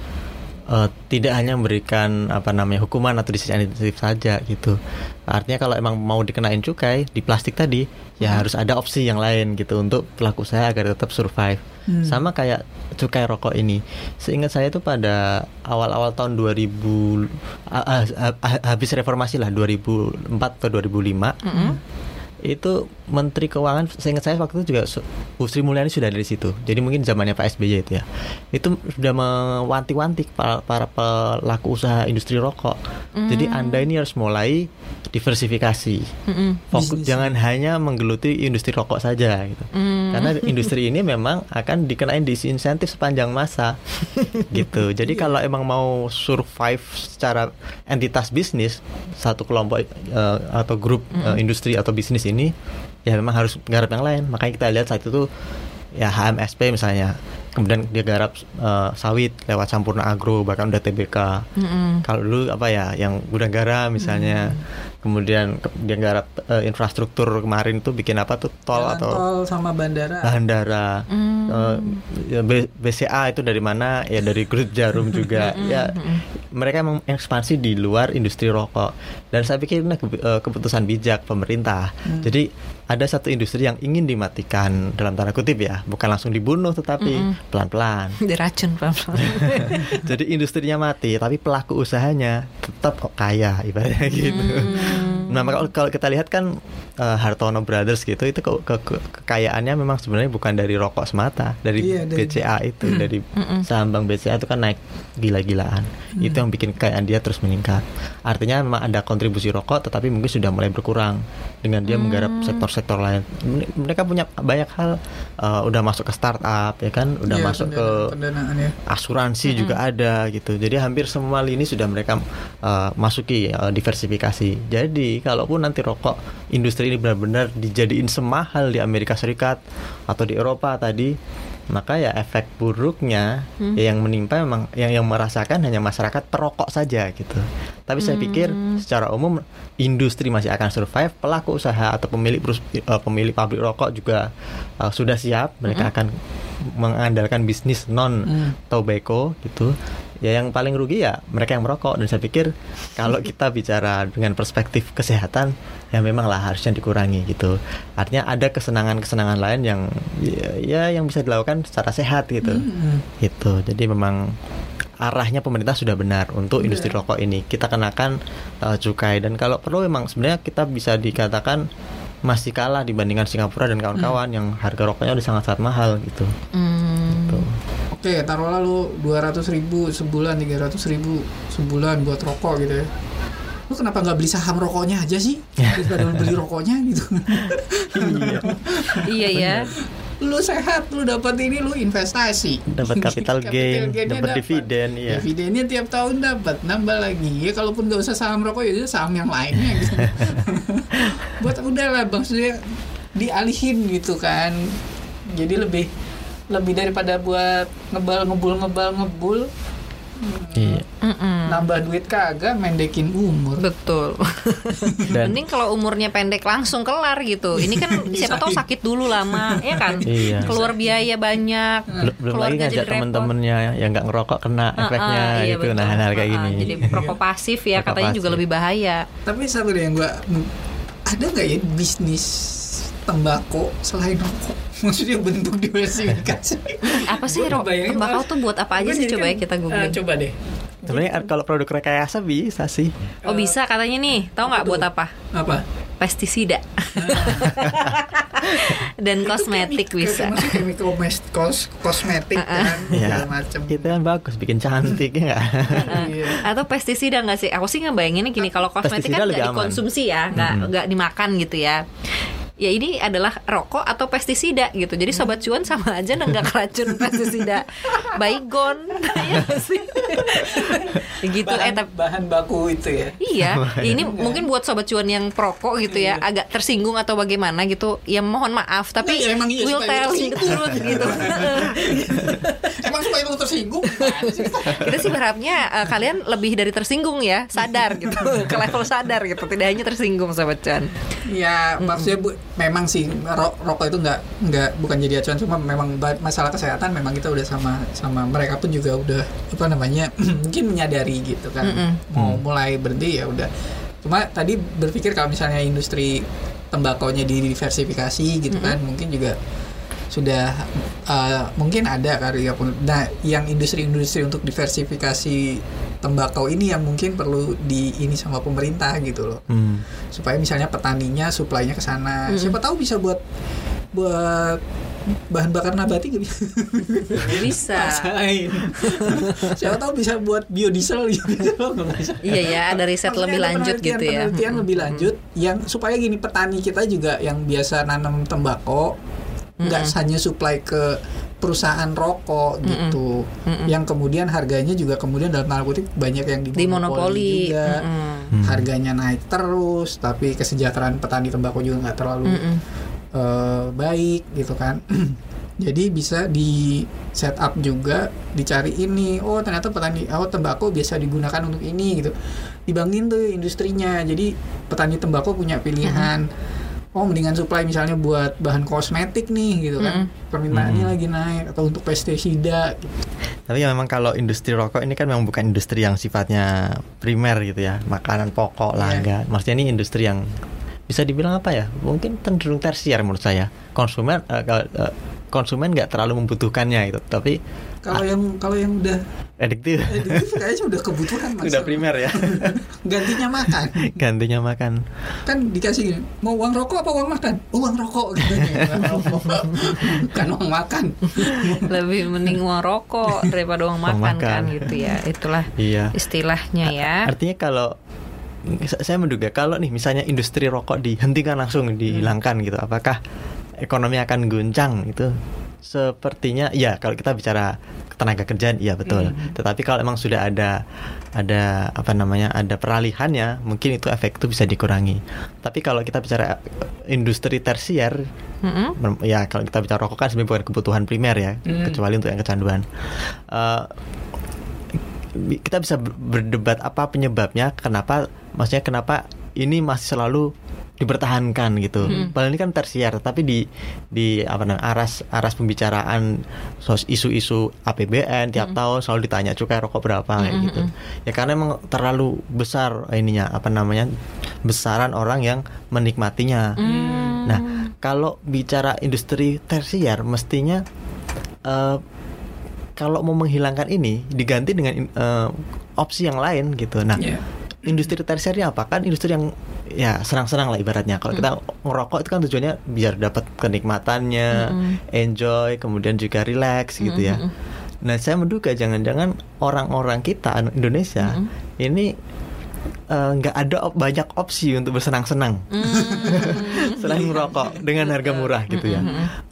eh, tidak hanya memberikan apa namanya hukuman atau disinsentif saja gitu. Artinya kalau emang mau dikenain cukai di plastik tadi, ya harus ada opsi yang lain gitu untuk pelaku usaha agar tetap survive. Hmm. Sama kayak cukai rokok ini. Seingat saya itu pada awal-awal tahun 2000 ah, ah, ah, habis reformasi lah 2004 atau 2005 itu Menteri Keuangan seingat saya waktu itu juga Bu Sri Mulyani sudah dari situ. Jadi mungkin zamannya Pak SBY itu ya. Itu sudah mewanti-wanti para, para pelaku usaha industri rokok. Jadi anda ini harus mulai diversifikasi. Mm-mm. fokus Bisnis. jangan hanya menggeluti industri rokok saja gitu. Karena industri ini memang akan dikenain disinsentif sepanjang masa gitu. Jadi kalau emang mau survive secara entitas bisnis satu kelompok eh, atau grup eh, industri atau bisnis ini ya memang harus garap yang lain. Makanya kita lihat saat itu ya HMSP misalnya. Kemudian dia garap eh, sawit lewat Sampurna Agro bahkan udah TBK Mm-mm. kalau dulu apa ya yang gudang garam misalnya kemudian ke- dia garap eh, infrastruktur kemarin tuh bikin apa tuh? Tol Jalan atau tol sama bandara. Bandara. Hmm. Eh, ya, B- BCA itu dari mana? Ya dari Grup Jarum juga. Ya mereka emang ekspansi di luar industri rokok. Dan saya pikir ini ke- eh, keputusan bijak pemerintah. Jadi ada satu industri yang ingin dimatikan dalam tanda kutip ya. Bukan langsung dibunuh tetapi pelan-pelan. Diracun pelan-pelan. jadi industrinya mati tapi pelaku usahanya tetap kok kaya ibaratnya gitu nah kalau kalau kita lihat kan eh, Hartono Brothers gitu itu ke- ke- ke- kekayaannya memang sebenarnya bukan dari rokok semata dari Iya, dari- BCA itu dari saham bank BCA itu kan naik gila-gilaan. Itu yang bikin kekayaan dia terus meningkat. Artinya memang ada kontribusi rokok tetapi mungkin sudah mulai berkurang dengan dia menggarap sektor-sektor lain. Mere- mereka punya banyak hal eh, udah masuk ke startup ya kan? Udah Iya, masuk ke pendanaan- ya. asuransi juga ada gitu. Jadi hampir semua lini sudah mereka uh, masuki uh, diversifikasi. Jadi kalaupun nanti rokok industri ini benar-benar dijadiin semahal di Amerika Serikat atau di Eropa tadi, maka ya efek buruknya ya yang menimpa memang yang yang merasakan hanya masyarakat perokok saja gitu. Tapi saya pikir secara umum industri masih akan survive, pelaku usaha atau pemilik perus- uh, pemilik pabrik rokok juga uh, sudah siap, mereka akan mengandalkan bisnis non Hmm. tobacco gitu ya yang paling rugi ya mereka yang merokok. Dan saya pikir kalau kita bicara dengan perspektif kesehatan ya memang lah harusnya dikurangi gitu. Artinya ada kesenangan-kesenangan lain yang ya, ya yang bisa dilakukan secara sehat gitu. Hmm. gitu. Jadi memang arahnya pemerintah sudah benar untuk industri rokok ini. Kita kenakan uh, cukai. Dan kalau perlu memang sebenarnya kita bisa dikatakan masih kalah dibandingkan Singapura dan kawan-kawan yang harga rokoknya udah sangat-sangat mahal gitu. Hmm. Tuh. Oke, taruhlah lu 200 ribu sebulan, 300 ribu sebulan buat rokok gitu ya. Lu kenapa nggak beli saham rokoknya aja sih? Daripada beli rokoknya gitu. Iya ya. Lu sehat, lu dapat ini lu investasi. Dapat capital gain, dapat dividen, iya. Dividennya tiap tahun dapat, nambah lagi. Ya kalaupun nggak usah saham rokok ya saham yang lainnya gitu. buat udahlah maksudnya dialihin gitu kan. Jadi lebih lebih daripada buat ngebal ngebul ngebal ngebul Iya. Mm-mm. nambah duit kagak mendekin umur Betul. Dan Mending kalau umurnya pendek langsung kelar gitu. Ini kan siapa tahu sakit dulu lama, ya kan? Iya. Keluar biaya banyak. belum, belum lagi ngajak temen-temennya yang nggak ngerokok kena Ah, efeknya ah, iya, gitu nah betul. hal kayak gini Jadi perokok pasif ya Perokok katanya juga pasif. lebih bahaya. tapi satu deh yang gua ada nggak ya bisnis tembakau selain rokok maksudnya bentuk diversifikasi. Apa sih ro- Bayangin, tembakau tuh buat apa aja sih? coba ya kan, kita googling. coba deh. Sebenarnya kalau produk rekayasa bisa sih. Oh bisa katanya nih, tahu nggak buat apa? apa? Pestisida. Dan kosmetik Itu bisa. Chemical kos kosmetik kan ya segala macam. itu kan bagus bikin cantik ya nggak? Iya. Atau pestisida nggak sih? Aku sih ngebayanginnya gini kalau kosmetik Pestisida kan lebih nggak dikonsumsi ya, nggak nggak dimakan gitu ya. Ya ini adalah rokok atau pestisida gitu. Jadi sobat cuan sama aja nggak keracun pestisida. Baygon, ya sih? gitu. Eh bahan, tapi bahan baku itu ya. Iya, ini mungkin buat sobat cuan yang perokok gitu ya, agak tersinggung atau bagaimana gitu. Ya mohon maaf, tapi Iya, emang iya, supaya tell you the gitu. Emang supaya lu tersinggung? Kita sih berharapnya eh, kalian lebih dari tersinggung ya, sadar gitu, ke level sadar gitu, tidak hanya tersinggung sobat cuan. Ya maksudnya bu, memang sih ro- rokok itu nggak nggak bukan jadi acuan cuma memang masalah kesehatan memang kita udah sama sama mereka pun juga udah apa namanya mungkin menyadari gitu kan. Mau mulai berhenti ya udah. Cuma tadi berpikir kalau misalnya industri tembakonya didiversifikasi gitu kan mungkin juga sudah uh, mungkin ada kali ya pun. Nah yang industri-industri untuk diversifikasi tembakau ini yang mungkin perlu di ini sama pemerintah gitu loh Hmm. supaya misalnya petaninya suplainya ke sana siapa tahu bisa buat buat bahan bakar nabati gak bisa Bisa. Siapa tahu bisa buat biodiesel gitu bisa. Iya ya, ada riset Maksudnya lebih ada lanjut penelitian- gitu ya. penelitian lebih lanjut yang supaya gini petani kita juga yang biasa nanam tembakau nggak hanya supply ke perusahaan rokok gitu. Yang kemudian harganya juga kemudian dalam tanda kutip banyak yang Di monopoli. juga. Mm-mm. harganya naik terus tapi kesejahteraan petani tembakau juga nggak terlalu Mm-mm. eh, baik gitu kan. Jadi bisa di set up juga dicari ini oh ternyata petani oh tembakau biasa digunakan untuk ini gitu. Dibangin tuh industrinya jadi petani tembakau punya pilihan oh mendingan supply misalnya buat bahan kosmetik nih gitu kan permintaannya lagi naik atau untuk pestisida gitu. Tapi ya memang kalau industri rokok ini kan memang bukan industri yang sifatnya primer gitu ya, makanan pokok lah Iya. enggak. Maksudnya ini industri yang bisa dibilang apa ya? Mungkin cenderung tersier menurut saya. Konsumen eh, kalau, eh, konsumen nggak terlalu membutuhkannya gitu, tapi kalau yang kalau yang udah adiktif itu kayaknya udah kebutuhan Mas. udah primer ya. gantinya makan Gantinya makan. kan dikasih gini mau uang rokok apa uang makan uang rokok gitu Uang rokok. bukan uang makan Lebih mending uang rokok daripada uang Uang makan, makan. kan gitu ya. Itulah Iya. istilahnya ya. Artinya kalau saya menduga kalau nih misalnya industri rokok dihentikan langsung dihilangkan gitu, apakah ekonomi akan guncang itu? Sepertinya ya kalau kita bicara tenaga kerjaan iya betul. Tetapi kalau emang sudah ada ada apa namanya ada peralihannya, mungkin itu efek itu bisa dikurangi. Tapi kalau kita bicara industri tersier Mm-mm. Mem- ya kalau kita bicara rokok kan sebenarnya bukan kebutuhan primer ya Hmm. kecuali untuk yang kecanduan Eh, bi- kita bisa ber- berdebat apa penyebabnya kenapa maksudnya kenapa ini masih selalu dipertahankan gitu. Padahal ini kan tersier tapi di di apa namanya aras aras pembicaraan sos isu-isu APBN tiap tahun selalu ditanya cukai rokok berapa? Kayak gitu. ya karena emang terlalu besar ininya apa namanya besaran orang yang menikmatinya. Nah, kalau bicara industri tersier, mestinya eh, kalau mau menghilangkan ini diganti dengan eh, opsi yang lain gitu. Nah, Iya. industri tersier ini apa? Kan industri yang ya senang-senang lah ibaratnya. Kalau kita ngerokok itu kan tujuannya biar dapat kenikmatannya, enjoy, kemudian juga relax gitu ya. Nah, saya menduga jangan-jangan orang-orang kita Indonesia ini eh, nggak ada op- banyak opsi untuk bersenang-senang selain merokok dengan harga murah gitu ya.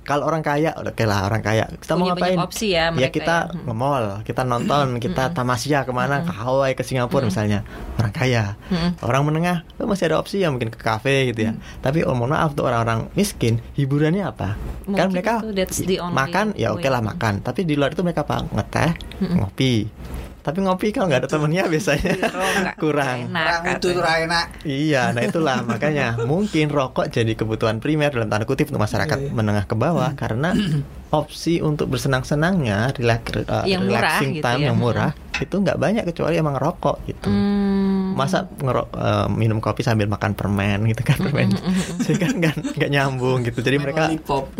Kalau orang kaya, oke lah orang kaya. Kita mau Punya banyak ngapain? opsi ya mereka kita ya. Mm. nge-mall, kita nonton, kita tamasya ke mana, ke Hawaii, ke Singapura misalnya. Orang kaya, orang menengah oh, masih ada opsi ya mungkin ke kafe gitu ya. Tapi oh mohon maaf untuk orang-orang miskin, hiburannya apa? kan Mungkin mereka the only makan ya oke lah way. makan. Tapi di luar itu mereka apa? Ngeteh, ngopi. Tapi ngopi kalau nggak ada temennya biasanya Oh, kurang. enak orang itu enak Iya, nah itulah makanya mungkin rokok jadi kebutuhan primer dalam tanda kutip untuk masyarakat Iya, iya. menengah ke bawah karena opsi untuk bersenang-senangnya, relax, uh, Yang murah relaxing gitu time ya. yang murah itu nggak banyak kecuali emang rokok gitu. Hmm. Masa ngerok uh, minum kopi sambil makan permen gitu kan permen, jadi kan nggak nyambung gitu. Jadi mereka lollipop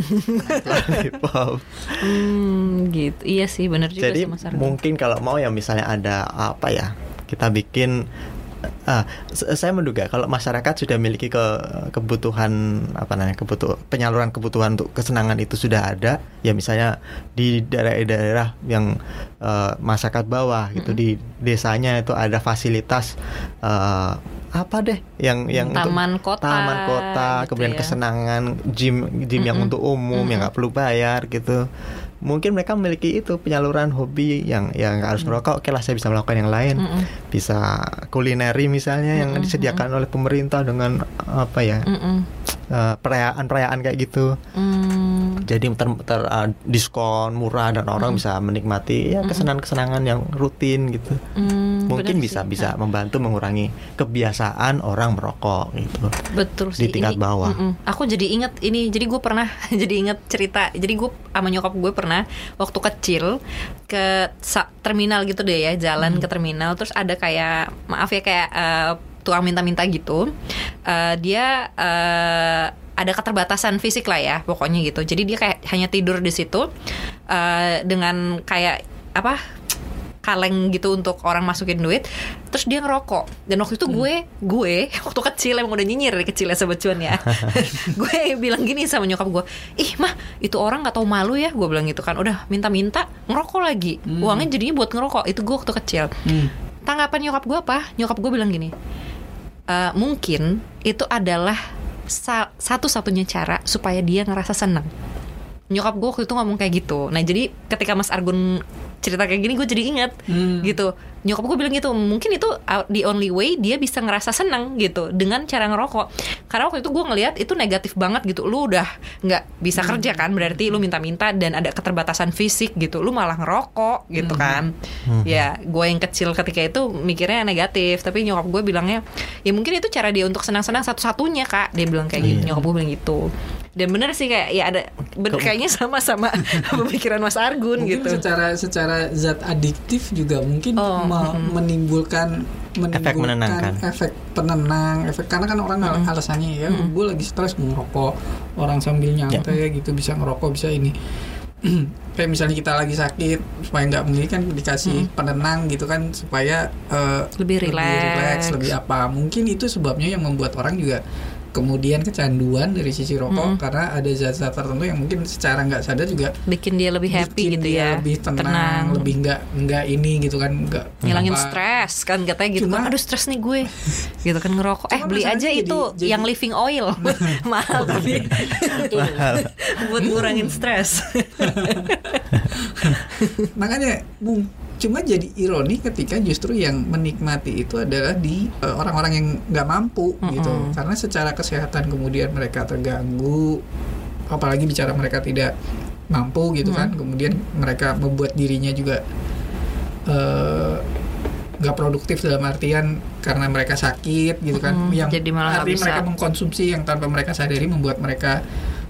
lollipop. Hmm, gitu. Iya sih, benar juga Jadi sih mungkin kalau mau ya misalnya ada apa ya kita bikin s- saya menduga kalau masyarakat sudah memiliki ke kebutuhan apa namanya kebutuh penyaluran kebutuhan untuk kesenangan itu sudah ada ya misalnya di daerah-daerah yang eh, masyarakat bawah gitu di desanya itu ada fasilitas eh, apa deh yang yang untuk- Taman kota, taman kota gitu kemudian ya. kesenangan gym gym yang Mm-mm. untuk umum yang nggak perlu bayar gitu mungkin mereka memiliki itu penyaluran hobi yang yang harus ngerokok oke lah saya bisa melakukan yang lain. Mm-mm. bisa kulineri misalnya yang Mm-mm, disediakan oleh pemerintah dengan apa ya Mm-mm. Eh, perayaan-perayaan kayak gitu Mm. jadi ter, ter- eh, diskon murah dan orang bisa menikmati ya kesenangan-kesenangan yang rutin gitu Mm, mungkin bisa sih. bisa membantu mengurangi kebiasaan orang merokok gitu Betul sih. Di tingkat Ini- bawah. Mm-mm. Aku jadi inget ini. Jadi gue pernah jadi inget cerita. Jadi gue sama nyokap gue pernah waktu kecil ke terminal gitu deh ya, jalan Hmm. ke terminal. Terus ada kayak maaf ya kayak eh, tukang minta-minta gitu. Eh, dia eh, ada keterbatasan fisik lah ya, pokoknya gitu. Jadi dia kayak hanya tidur di situ eh, dengan kayak apa? kaleng gitu untuk orang masukin duit. Terus dia ngerokok. Dan waktu itu gue gue waktu kecil emang udah nyinyir dari kecil ya sobat cuan ya. Gue bilang gini sama nyokap gue ih mah itu orang nggak tahu malu ya. Gue bilang gitu kan. Udah minta-minta ngerokok lagi. Uangnya jadinya buat ngerokok. Itu gue waktu kecil. Hmm. tanggapan nyokap gue apa? Nyokap gue bilang gini "Eh, mungkin itu adalah sa- satu-satunya cara supaya dia ngerasa senang nyokap gue waktu itu ngomong kayak gitu. Nah jadi ketika Mas Argun cerita kayak gini gue jadi ingat Hmm. gitu nyokap gue bilang gitu mungkin itu uh, the only way dia bisa ngerasa senang gitu dengan cara ngerokok. Karena waktu itu gue ngelihat itu negatif banget gitu lu udah nggak bisa kerja kan berarti lu minta-minta dan ada keterbatasan fisik gitu lu malah ngerokok gitu kan. Ya gue yang kecil ketika itu mikirnya negatif tapi nyokap gue bilangnya ya mungkin itu cara dia untuk senang-senang satu-satunya kak dia bilang kayak gitu. Iya. nyokap gue bilang gitu. Dan bener sih kayak ya ada bener, kayaknya sama-sama pemikiran Mas Argun mungkin gitu. secara secara zat adiktif juga mungkin Oh, me- menimbulkan menimbulkan menenangkan. efek penenang efek karena kan orang al- alasannya ya gue lagi stres mau ngerokok orang sambil nyantai gitu bisa ngerokok bisa ini. Kayak misalnya kita lagi sakit supaya nggak mungkin kan dikasih penenang gitu kan supaya eh, Lebih rileks. rileks, lebih apa. Mungkin itu sebabnya yang membuat orang juga kemudian kecanduan dari sisi rokok karena ada zat-zat tertentu yang mungkin secara nggak sadar juga bikin dia lebih happy bikin gitu dia ya lebih tenang, lebih nggak nggak ini gitu kan nggak ngilangin stres kan katanya gitu Cuma- kan aduh stres nih gue. Gitu kan ngerokok. Eh beli aja masalahnya itu jadi- jadi- yang living oil. Mahal tapi buat ngurangin stres. Makanya mung- cuma jadi ironi ketika justru yang menikmati itu adalah di eh, orang-orang yang nggak mampu gitu. Karena secara kesehatan kemudian mereka terganggu apalagi bicara mereka tidak mampu gitu kan. Kemudian mereka membuat dirinya juga eh, nggak produktif dalam artian karena mereka sakit gitu kan. Mm-mm, yang jadi malah bisa. mereka mengkonsumsi yang tanpa mereka sadari membuat mereka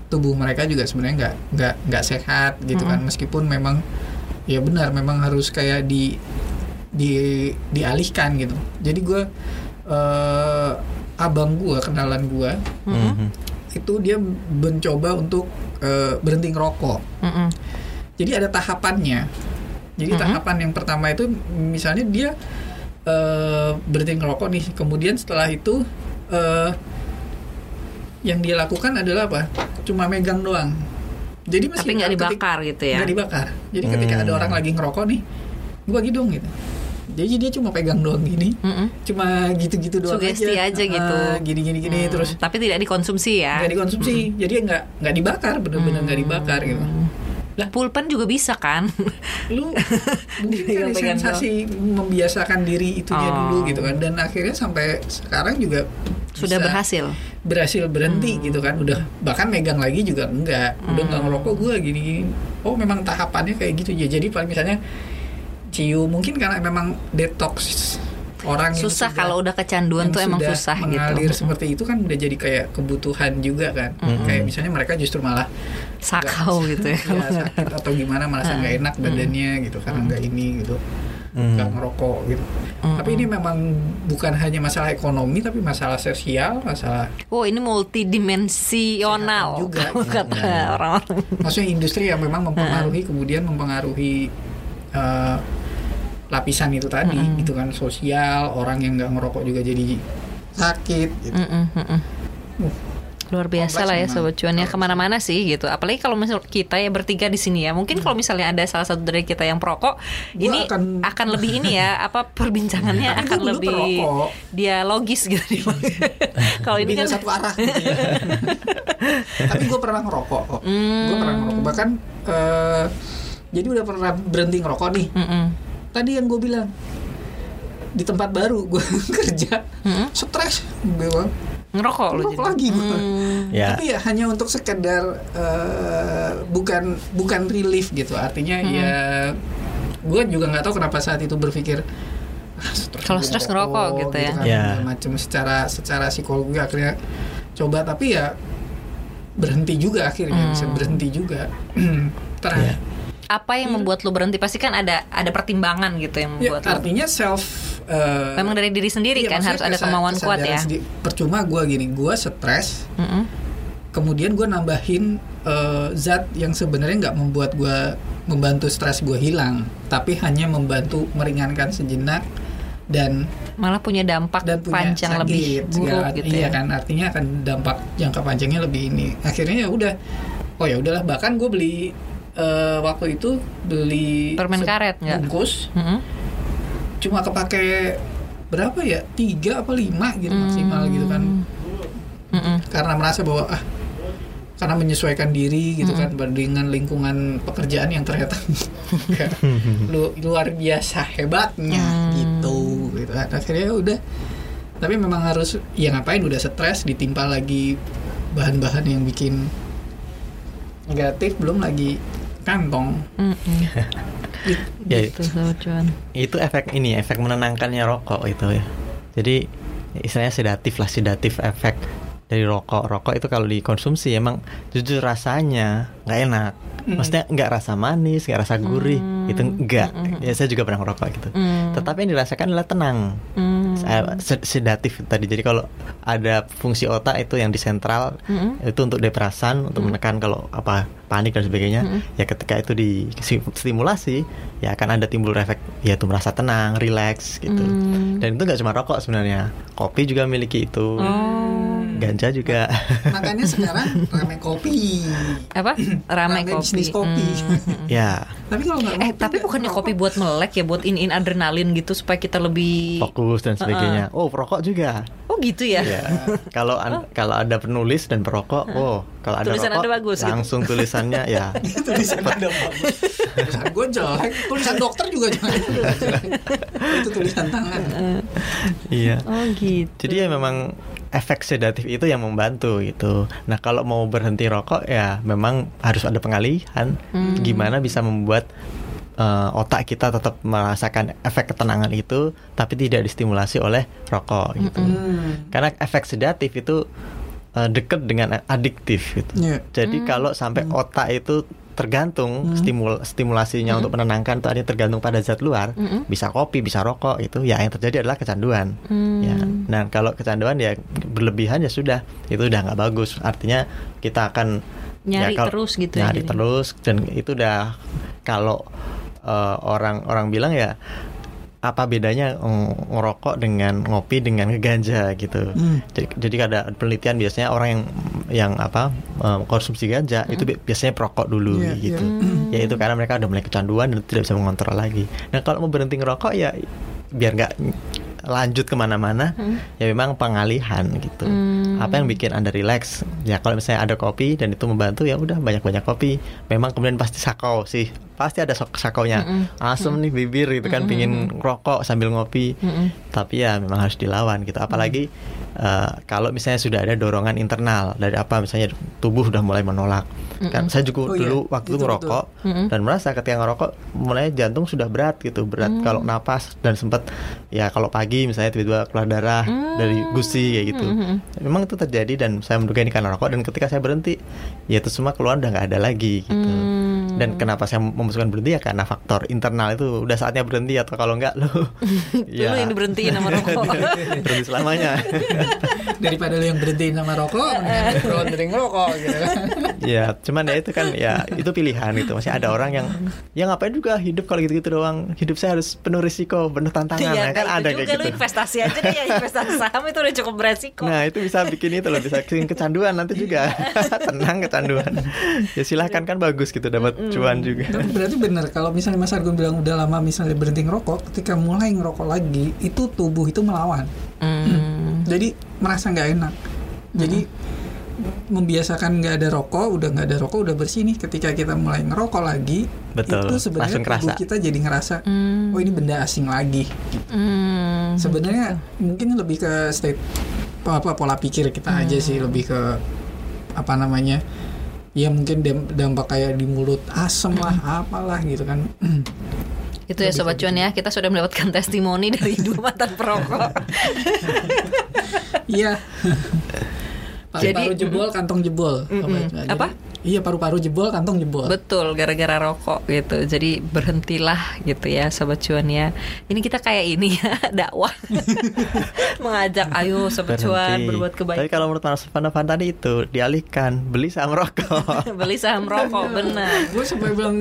tubuh mereka juga sebenarnya nggak nggak nggak sehat gitu kan. Meskipun memang ya benar memang harus kayak di di dialihkan gitu jadi gue eh abang gue kenalan gue Mhm. itu dia mencoba untuk eh, berhenti ngerokok Mm-mm. jadi ada tahapannya. Jadi Mm-hmm. tahapan yang pertama itu misalnya dia eh, berhenti ngerokok nih, kemudian setelah itu eh, yang dia lakukan adalah apa? Cuma megang doang. Jadi tapi nggak ketik- dibakar gitu ya nggak dibakar. Jadi ketika ada Hmm. orang lagi ngerokok nih, gue bagi dong gitu. Jadi dia cuma pegang doang gini, Mm-mm. cuma gitu-gitu doang Sugesti aja gitu. Ah, gini-gini gini Hmm, terus tapi tidak dikonsumsi ya nggak dikonsumsi. Jadi nggak nggak dibakar, bener-bener nggak dibakar gitu. Lah pulpen juga bisa kan? Lu mungkin kan sensasi membiasakan diri itunya Oh. dulu gitu kan. Dan akhirnya sampai sekarang juga sudah bisa berhasil? berhasil berhenti Hmm. gitu kan. Udah bahkan megang lagi juga enggak. Udah nggak ngerokok gue gini gini. Oh memang tahapannya kayak gitu. Ya jadi paling misalnya cium mungkin karena memang detox orang yang susah sudah- kalau udah kecanduan tuh emang sudah susah mengalir gitu seperti itu kan udah jadi kayak kebutuhan juga kan. Kayak misalnya mereka justru malah sakau gitu ya. Ya, sakit atau gimana merasa nggak enak badannya gitu karena nggak ini gitu. Hmm. nggak ngerokok gitu. Tapi ini memang bukan hanya masalah ekonomi tapi masalah sosial masalah Oh ini multidimensional juga, kalau kata orang-orang. maksudnya industri yang memang mempengaruhi kemudian mempengaruhi eh, lapisan itu tadi gitu kan sosial orang yang nggak ngerokok juga jadi sakit gitu. Mm-mm, mm-mm. luar biasa lah ya sobat cuan ya ke mana-mana sih gitu apalagi kalau misal kita ya bertiga di sini ya mungkin kalau misalnya ada salah satu dari kita yang perokok Gua ini akan... akan- lebih ini ya apa perbincangannya Tapi akan lebih perokok. dialogis gitu kalau ini kan satu arah gitu ya. tapi gue pernah ngerokok kok gue pernah ngerokok bahkan eh, jadi udah pernah berhenti ngerokok nih Mm-mm. Tadi yang gue bilang di tempat baru gue kerja stres gue ngerokok lu ngerokok jadi? lagi gue Hmm. Ya. tapi ya hanya untuk sekedar eh, bukan bukan relief gitu. Artinya ya gue juga nggak tahu kenapa saat itu berpikir "Ah, Kalau stres ngerokok gitu ya. kan, Ya. segala macam secara secara psikologi akhirnya coba. Tapi ya berhenti juga akhirnya bisa berhenti juga. Terakhir apa yang membuat lu berhenti? Pasti kan ada ada pertimbangan gitu yang ya, membuat lu. artinya self eh, memang dari diri sendiri iya, kan harus ada kemauan kuat ya. sendi- percuma gue gini gue stres Mm-mm. kemudian gue nambahin eh, zat yang sebenarnya nggak membuat gue membantu stres gue hilang tapi hanya membantu meringankan sejenak dan malah punya dampak dan punya panjang sakit, lebih buruk segala- gitu iya ya. kan. Artinya akan dampak jangka panjangnya lebih ini. Akhirnya ya udah oh ya udahlah bahkan gue beli eh, waktu itu beli Permen karet nggak? bungkus Mm-mm. cuma kepake berapa ya tiga apa lima gitu Hmm. maksimal gitu kan Mm-mm. karena merasa bahwa ah karena menyesuaikan diri gitu kan dengan lingkungan pekerjaan yang ternyata lu, luar biasa hebatnya gitu gitu kan. akhirnya ya udah tapi memang harus ya ngapain udah stres ditimpa lagi bahan-bahan yang bikin negatif belum lagi kantong. Mm-mm. Ya, gitu sobat cuan. Itu efek ini efek menenangkannya rokok itu ya. Jadi istilahnya sedatif lah sedatif efek dari rokok. Rokok itu kalau dikonsumsi emang jujur rasanya nggak enak. Maksudnya nggak rasa manis nggak rasa gurih itu enggak. Ya saya juga pernah ngerokok gitu. Mm. tetapi yang dirasakan adalah tenang. Mm. Sed- sedatif tadi. Jadi kalau ada fungsi otak itu yang di sentral Mm-mm. itu untuk depresan untuk menekan kalau apa panik dan sebagainya ya ketika itu distimulasi ya akan ada timbul efek yaitu merasa tenang relax gitu. Mm. dan itu nggak cuma rokok sebenarnya. Kopi juga memiliki itu. Oh. Ganja juga. Makanya sekarang rame kopi. Apa? Rame Rame kopi. bisnis kopi. Mm. ya. Tapi kalau nggak eh tapi bukannya kopi buat melek ya? Buat in in adrenalin gitu supaya kita lebih fokus dan sebagainya. Oh perokok juga? Oh gitu ya? Ya kalau an- kalau ada penulis dan perokok oh kalau ada Tulisan rokok Anda bagus gitu. langsung tulisannya ya. Tulisan ada bagus. Tulisan gue jelek. Tulisan dokter juga jelek. Itu tulisan tangan. Iya. Oh gitu. Jadi ya memang efek sedatif itu yang membantu gitu. Nah kalau mau berhenti rokok ya memang harus ada pengalihan. Gimana bisa membuat eh, otak kita tetap merasakan efek ketenangan itu, tapi tidak distimulasi oleh rokok gitu. Karena efek sedatif itu eh, dekat dengan adiktif gitu. Iya. Jadi kalau sampai otak itu tergantung stimul stimulasinya untuk menenangkan itu artinya tergantung pada zat luar. Bisa kopi bisa rokok itu ya yang terjadi adalah kecanduan. Ya. Nah kalau kecanduan ya berlebihan ya sudah. Itu udah nggak bagus. Artinya kita akan Nyari kalau- terus gitu ya nyari jadi. terus dan itu udah kalau eh, orang orang bilang ya apa bedanya ng- ngerokok dengan ngopi dengan ngeganja gitu. Jadi, jadi ada penelitian biasanya orang yang yang apa eh, konsumsi ganja itu bi- biasanya perokok dulu Iya, gitu. Ya itu karena mereka udah mulai kecanduan dan tidak bisa mengontrol lagi. Nah kalau mau berhenti ngerokok ya biar nggak lanjut ke mana-mana ya memang pengalihan gitu. Apa yang bikin anda relax? Ya kalau misalnya ada kopi dan itu membantu ya udah banyak-banyak kopi. Memang kemudian pasti sakau sih, pasti ada sok sakaunya. Asem nih bibir gitu kan, pingin rokok sambil ngopi. Tapi ya memang harus dilawan gitu. Apalagi eh, kalau misalnya sudah ada dorongan internal dari apa misalnya tubuh udah mulai menolak. Kan saya juga Oh iya, dulu waktu itu ngerokok dan merasa ketika ngerokok mulai jantung sudah berat gitu, berat kalau napas dan sempat ya kalau pagi misalnya tiba-tiba keluar darah dari gusi kayak gitu. Memang itu terjadi dan saya menduga ini karena rokok dan ketika saya berhenti ya itu semua keluar udah nggak ada lagi gitu. Dan kenapa saya memutuskan berhenti ya karena faktor internal itu udah saatnya berhenti atau kalau enggak lo Dulu ini berhentiin sama rokok. berhenti selamanya. Daripada lu yang berhenti sama rokok, lu berhenti ngerokok gitu kan. ya, cuman ya itu kan ya itu pilihan gitu. Masih ada orang yang ya ngapain juga hidup kalau gitu-gitu doang. Hidup saya harus penuh risiko, penuh tantangan. Iya, ya, kan nah, ada itu kayak gitu. investasi aja deh ya investasi saham itu udah cukup beresiko. Nah itu bisa bikin itu loh bisa bikin kecanduan nanti juga tenang kecanduan ya silahkan kan bagus gitu dapat cuan juga Tapi berarti benar kalau misalnya Mas Argun bilang udah lama misalnya berhenti ngerokok, ketika mulai ngerokok lagi itu tubuh itu melawan. Hmm. Jadi merasa nggak enak. Jadi membiasakan nggak ada rokok, udah nggak ada rokok, udah bersih nih. Ketika kita mulai ngerokok lagi, Betul, itu sebenarnya langsung tubuh kita jadi ngerasa, Hmm. oh ini benda asing lagi. Hmm. Sebenarnya mungkin lebih ke state apa pola pikir kita aja sih, lebih ke apa namanya? Ya mungkin dam- dampak kayak di mulut asem lah, apalah gitu kan. Itu ya sobat cuan ya, kita sudah mendapatkan testimoni dari dua mantan perokok. Iya. Paru-paru jebol, kantong jebol. Nah, Apa? Iya, paru-paru jebol, kantong jebol. Betul, gara-gara rokok gitu. Jadi berhentilah gitu ya sobat cuan ya. Ini kita kayak ini ya, dakwah. Mengajak ayo sobat cuan Berhenti. berbuat tapi kebaikan. kalau menurut Mas Fanda tadi itu dialihkan beli saham rokok Beli saham rokok benar. gue sampai bilang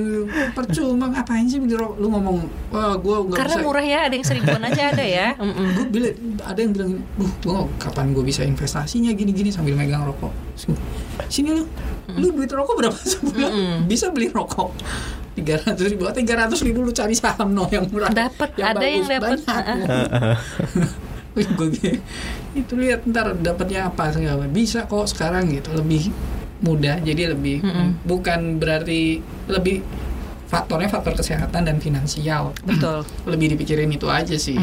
percuma ngapain sih beli rokok? Lu ngomong, wah gue nggak Karena bisa. murah ya, ada yang seribuan aja ada ya. Mm-mm. Gue bilang, ada yang bilang, uh, gue kapan gue bisa investasinya gini-gini sambil megang rokok. Sini lu, lu duit rokok berapa sebulan? Bisa beli rokok. tiga ratus ribu, tiga ratus ribu lu cari saham no yang murah. Dapat, ada yang dapat. Gue itu lihat ntar dapatnya apa segala. Bisa kok sekarang gitu. Lebih mudah jadi lebih bukan berarti lebih faktornya faktor kesehatan dan finansial. Betul. lebih dipikirin itu aja sih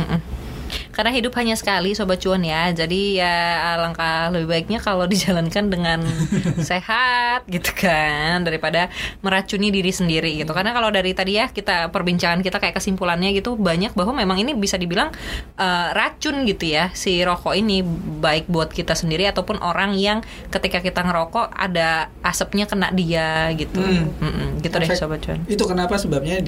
Karena hidup hanya sekali sobat cuan ya. Jadi ya alangkah lebih baiknya kalau dijalankan dengan sehat gitu kan daripada meracuni diri sendiri gitu. Karena kalau dari tadi ya kita perbincangan kita kayak kesimpulannya gitu banyak bahwa memang ini bisa dibilang eh, racun gitu ya si rokok ini baik buat kita sendiri ataupun orang yang ketika kita ngerokok ada asapnya kena dia gitu. Hmm. Mm-mm, gitu deh Efek- sobat cuan. itu kenapa sebabnya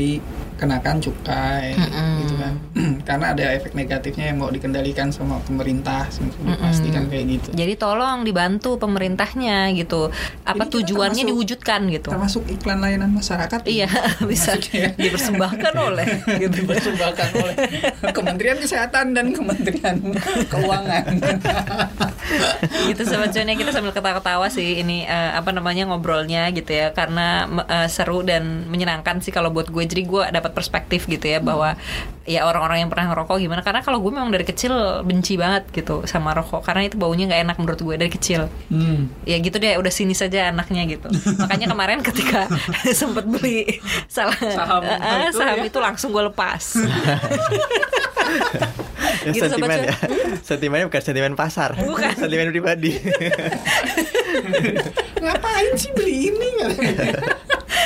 dikenakan cukai gitu kan karena ada efek negatifnya yang mau dikendalikan sama pemerintah dipastikan kayak gitu Jadi tolong dibantu pemerintahnya gitu. Apa kita tujuannya termasuk- diwujudkan gitu. termasuk iklan layanan masyarakat Iya, bisa ya. dipersembahkan oleh gitu. dipersembahkan oleh Kementerian Kesehatan dan Kementerian Keuangan. gitu sobat cuan ya kita sambil ketawa-ketawa sih ini eh, apa namanya ngobrolnya gitu ya karena eh, seru dan menyenangkan sih kalau buat gue jadi gue dapat perspektif gitu ya bahwa ya orang-orang yang pernah ngerokok gimana. Karena kalau gue memang dari kecil benci banget gitu sama rokok. Karena itu baunya nggak enak menurut gue dari kecil. Hmm. ya gitu deh udah sini saja anaknya gitu. Makanya kemarin ketika sempet beli salah Saham eh, itu saham ya. itu langsung gue lepas. Ya, Gitu, sentimen ya. Sentimennya bukan sentimen pasar. Bukan. sentimen pribadi. Ngapain sih beli ini?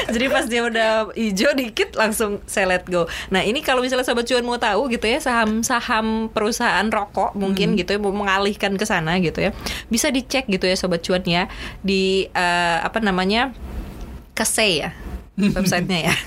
Jadi pas dia udah hijau dikit langsung saya let go. Nah ini kalau misalnya sobat cuan mau tahu gitu ya saham-saham perusahaan rokok mungkin gitu ya mau mengalihkan ke sana gitu ya bisa dicek gitu ya sobat cuan ya di eh, apa namanya kese ya websitenya ya.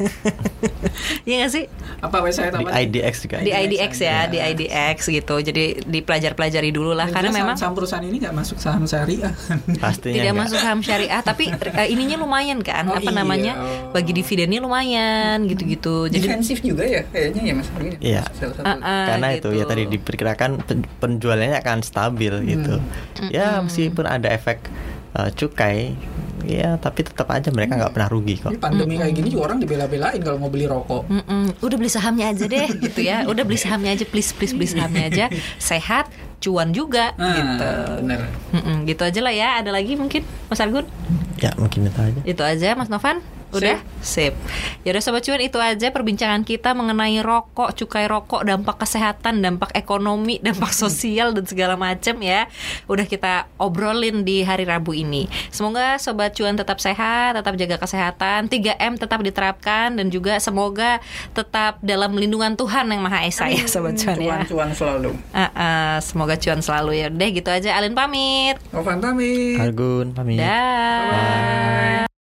Iya nggak sih Apa website di apa? IDX juga di IDX ya di IDX gitu. Jadi dipelajar-pelajari dulu lah karena memang saham perusahaan ini nggak masuk saham syariah. pastinya tidak enggak. masuk saham syariah tapi eh, ininya lumayan kan Oh, apa iya. namanya Oh. bagi dividennya lumayan gitu-gitu jadi Defensif juga ya kayaknya ya Mas. Iya. Ah, ah, karena itu ya gitu. tadi diperkirakan pen- penjualannya akan stabil gitu ya meskipun ada efek uh, cukai. Ya tapi tetap aja mereka nggak pernah rugi kok. Ini pandemi kayak gini juga orang dibela-belain kalau mau beli rokok. Mm-mm. udah beli sahamnya aja deh gitu ya. Udah beli sahamnya aja please please beli sahamnya aja. Sehat cuan juga Ah, gitu. bener. Gitu aja lah ya. Ada lagi mungkin Mas Argun? Ya mungkin itu aja. Itu aja Mas Novan udah? Sip. Ya udah sobat cuan itu aja perbincangan kita mengenai rokok cukai rokok dampak kesehatan dampak ekonomi dampak sosial dan segala macam ya. Udah kita obrolin di hari Rabu ini. Semoga sobat cuan tetap sehat tetap jaga kesehatan. 3M tetap diterapkan dan juga semoga tetap dalam lindungan Tuhan yang Maha Esa ya sobat cuan ya. Cuan-cuan selalu. Ah, ah, semoga cuan selalu ya. Udah gitu aja Alin pamit. Ovan pamit. Argun pamit. Dah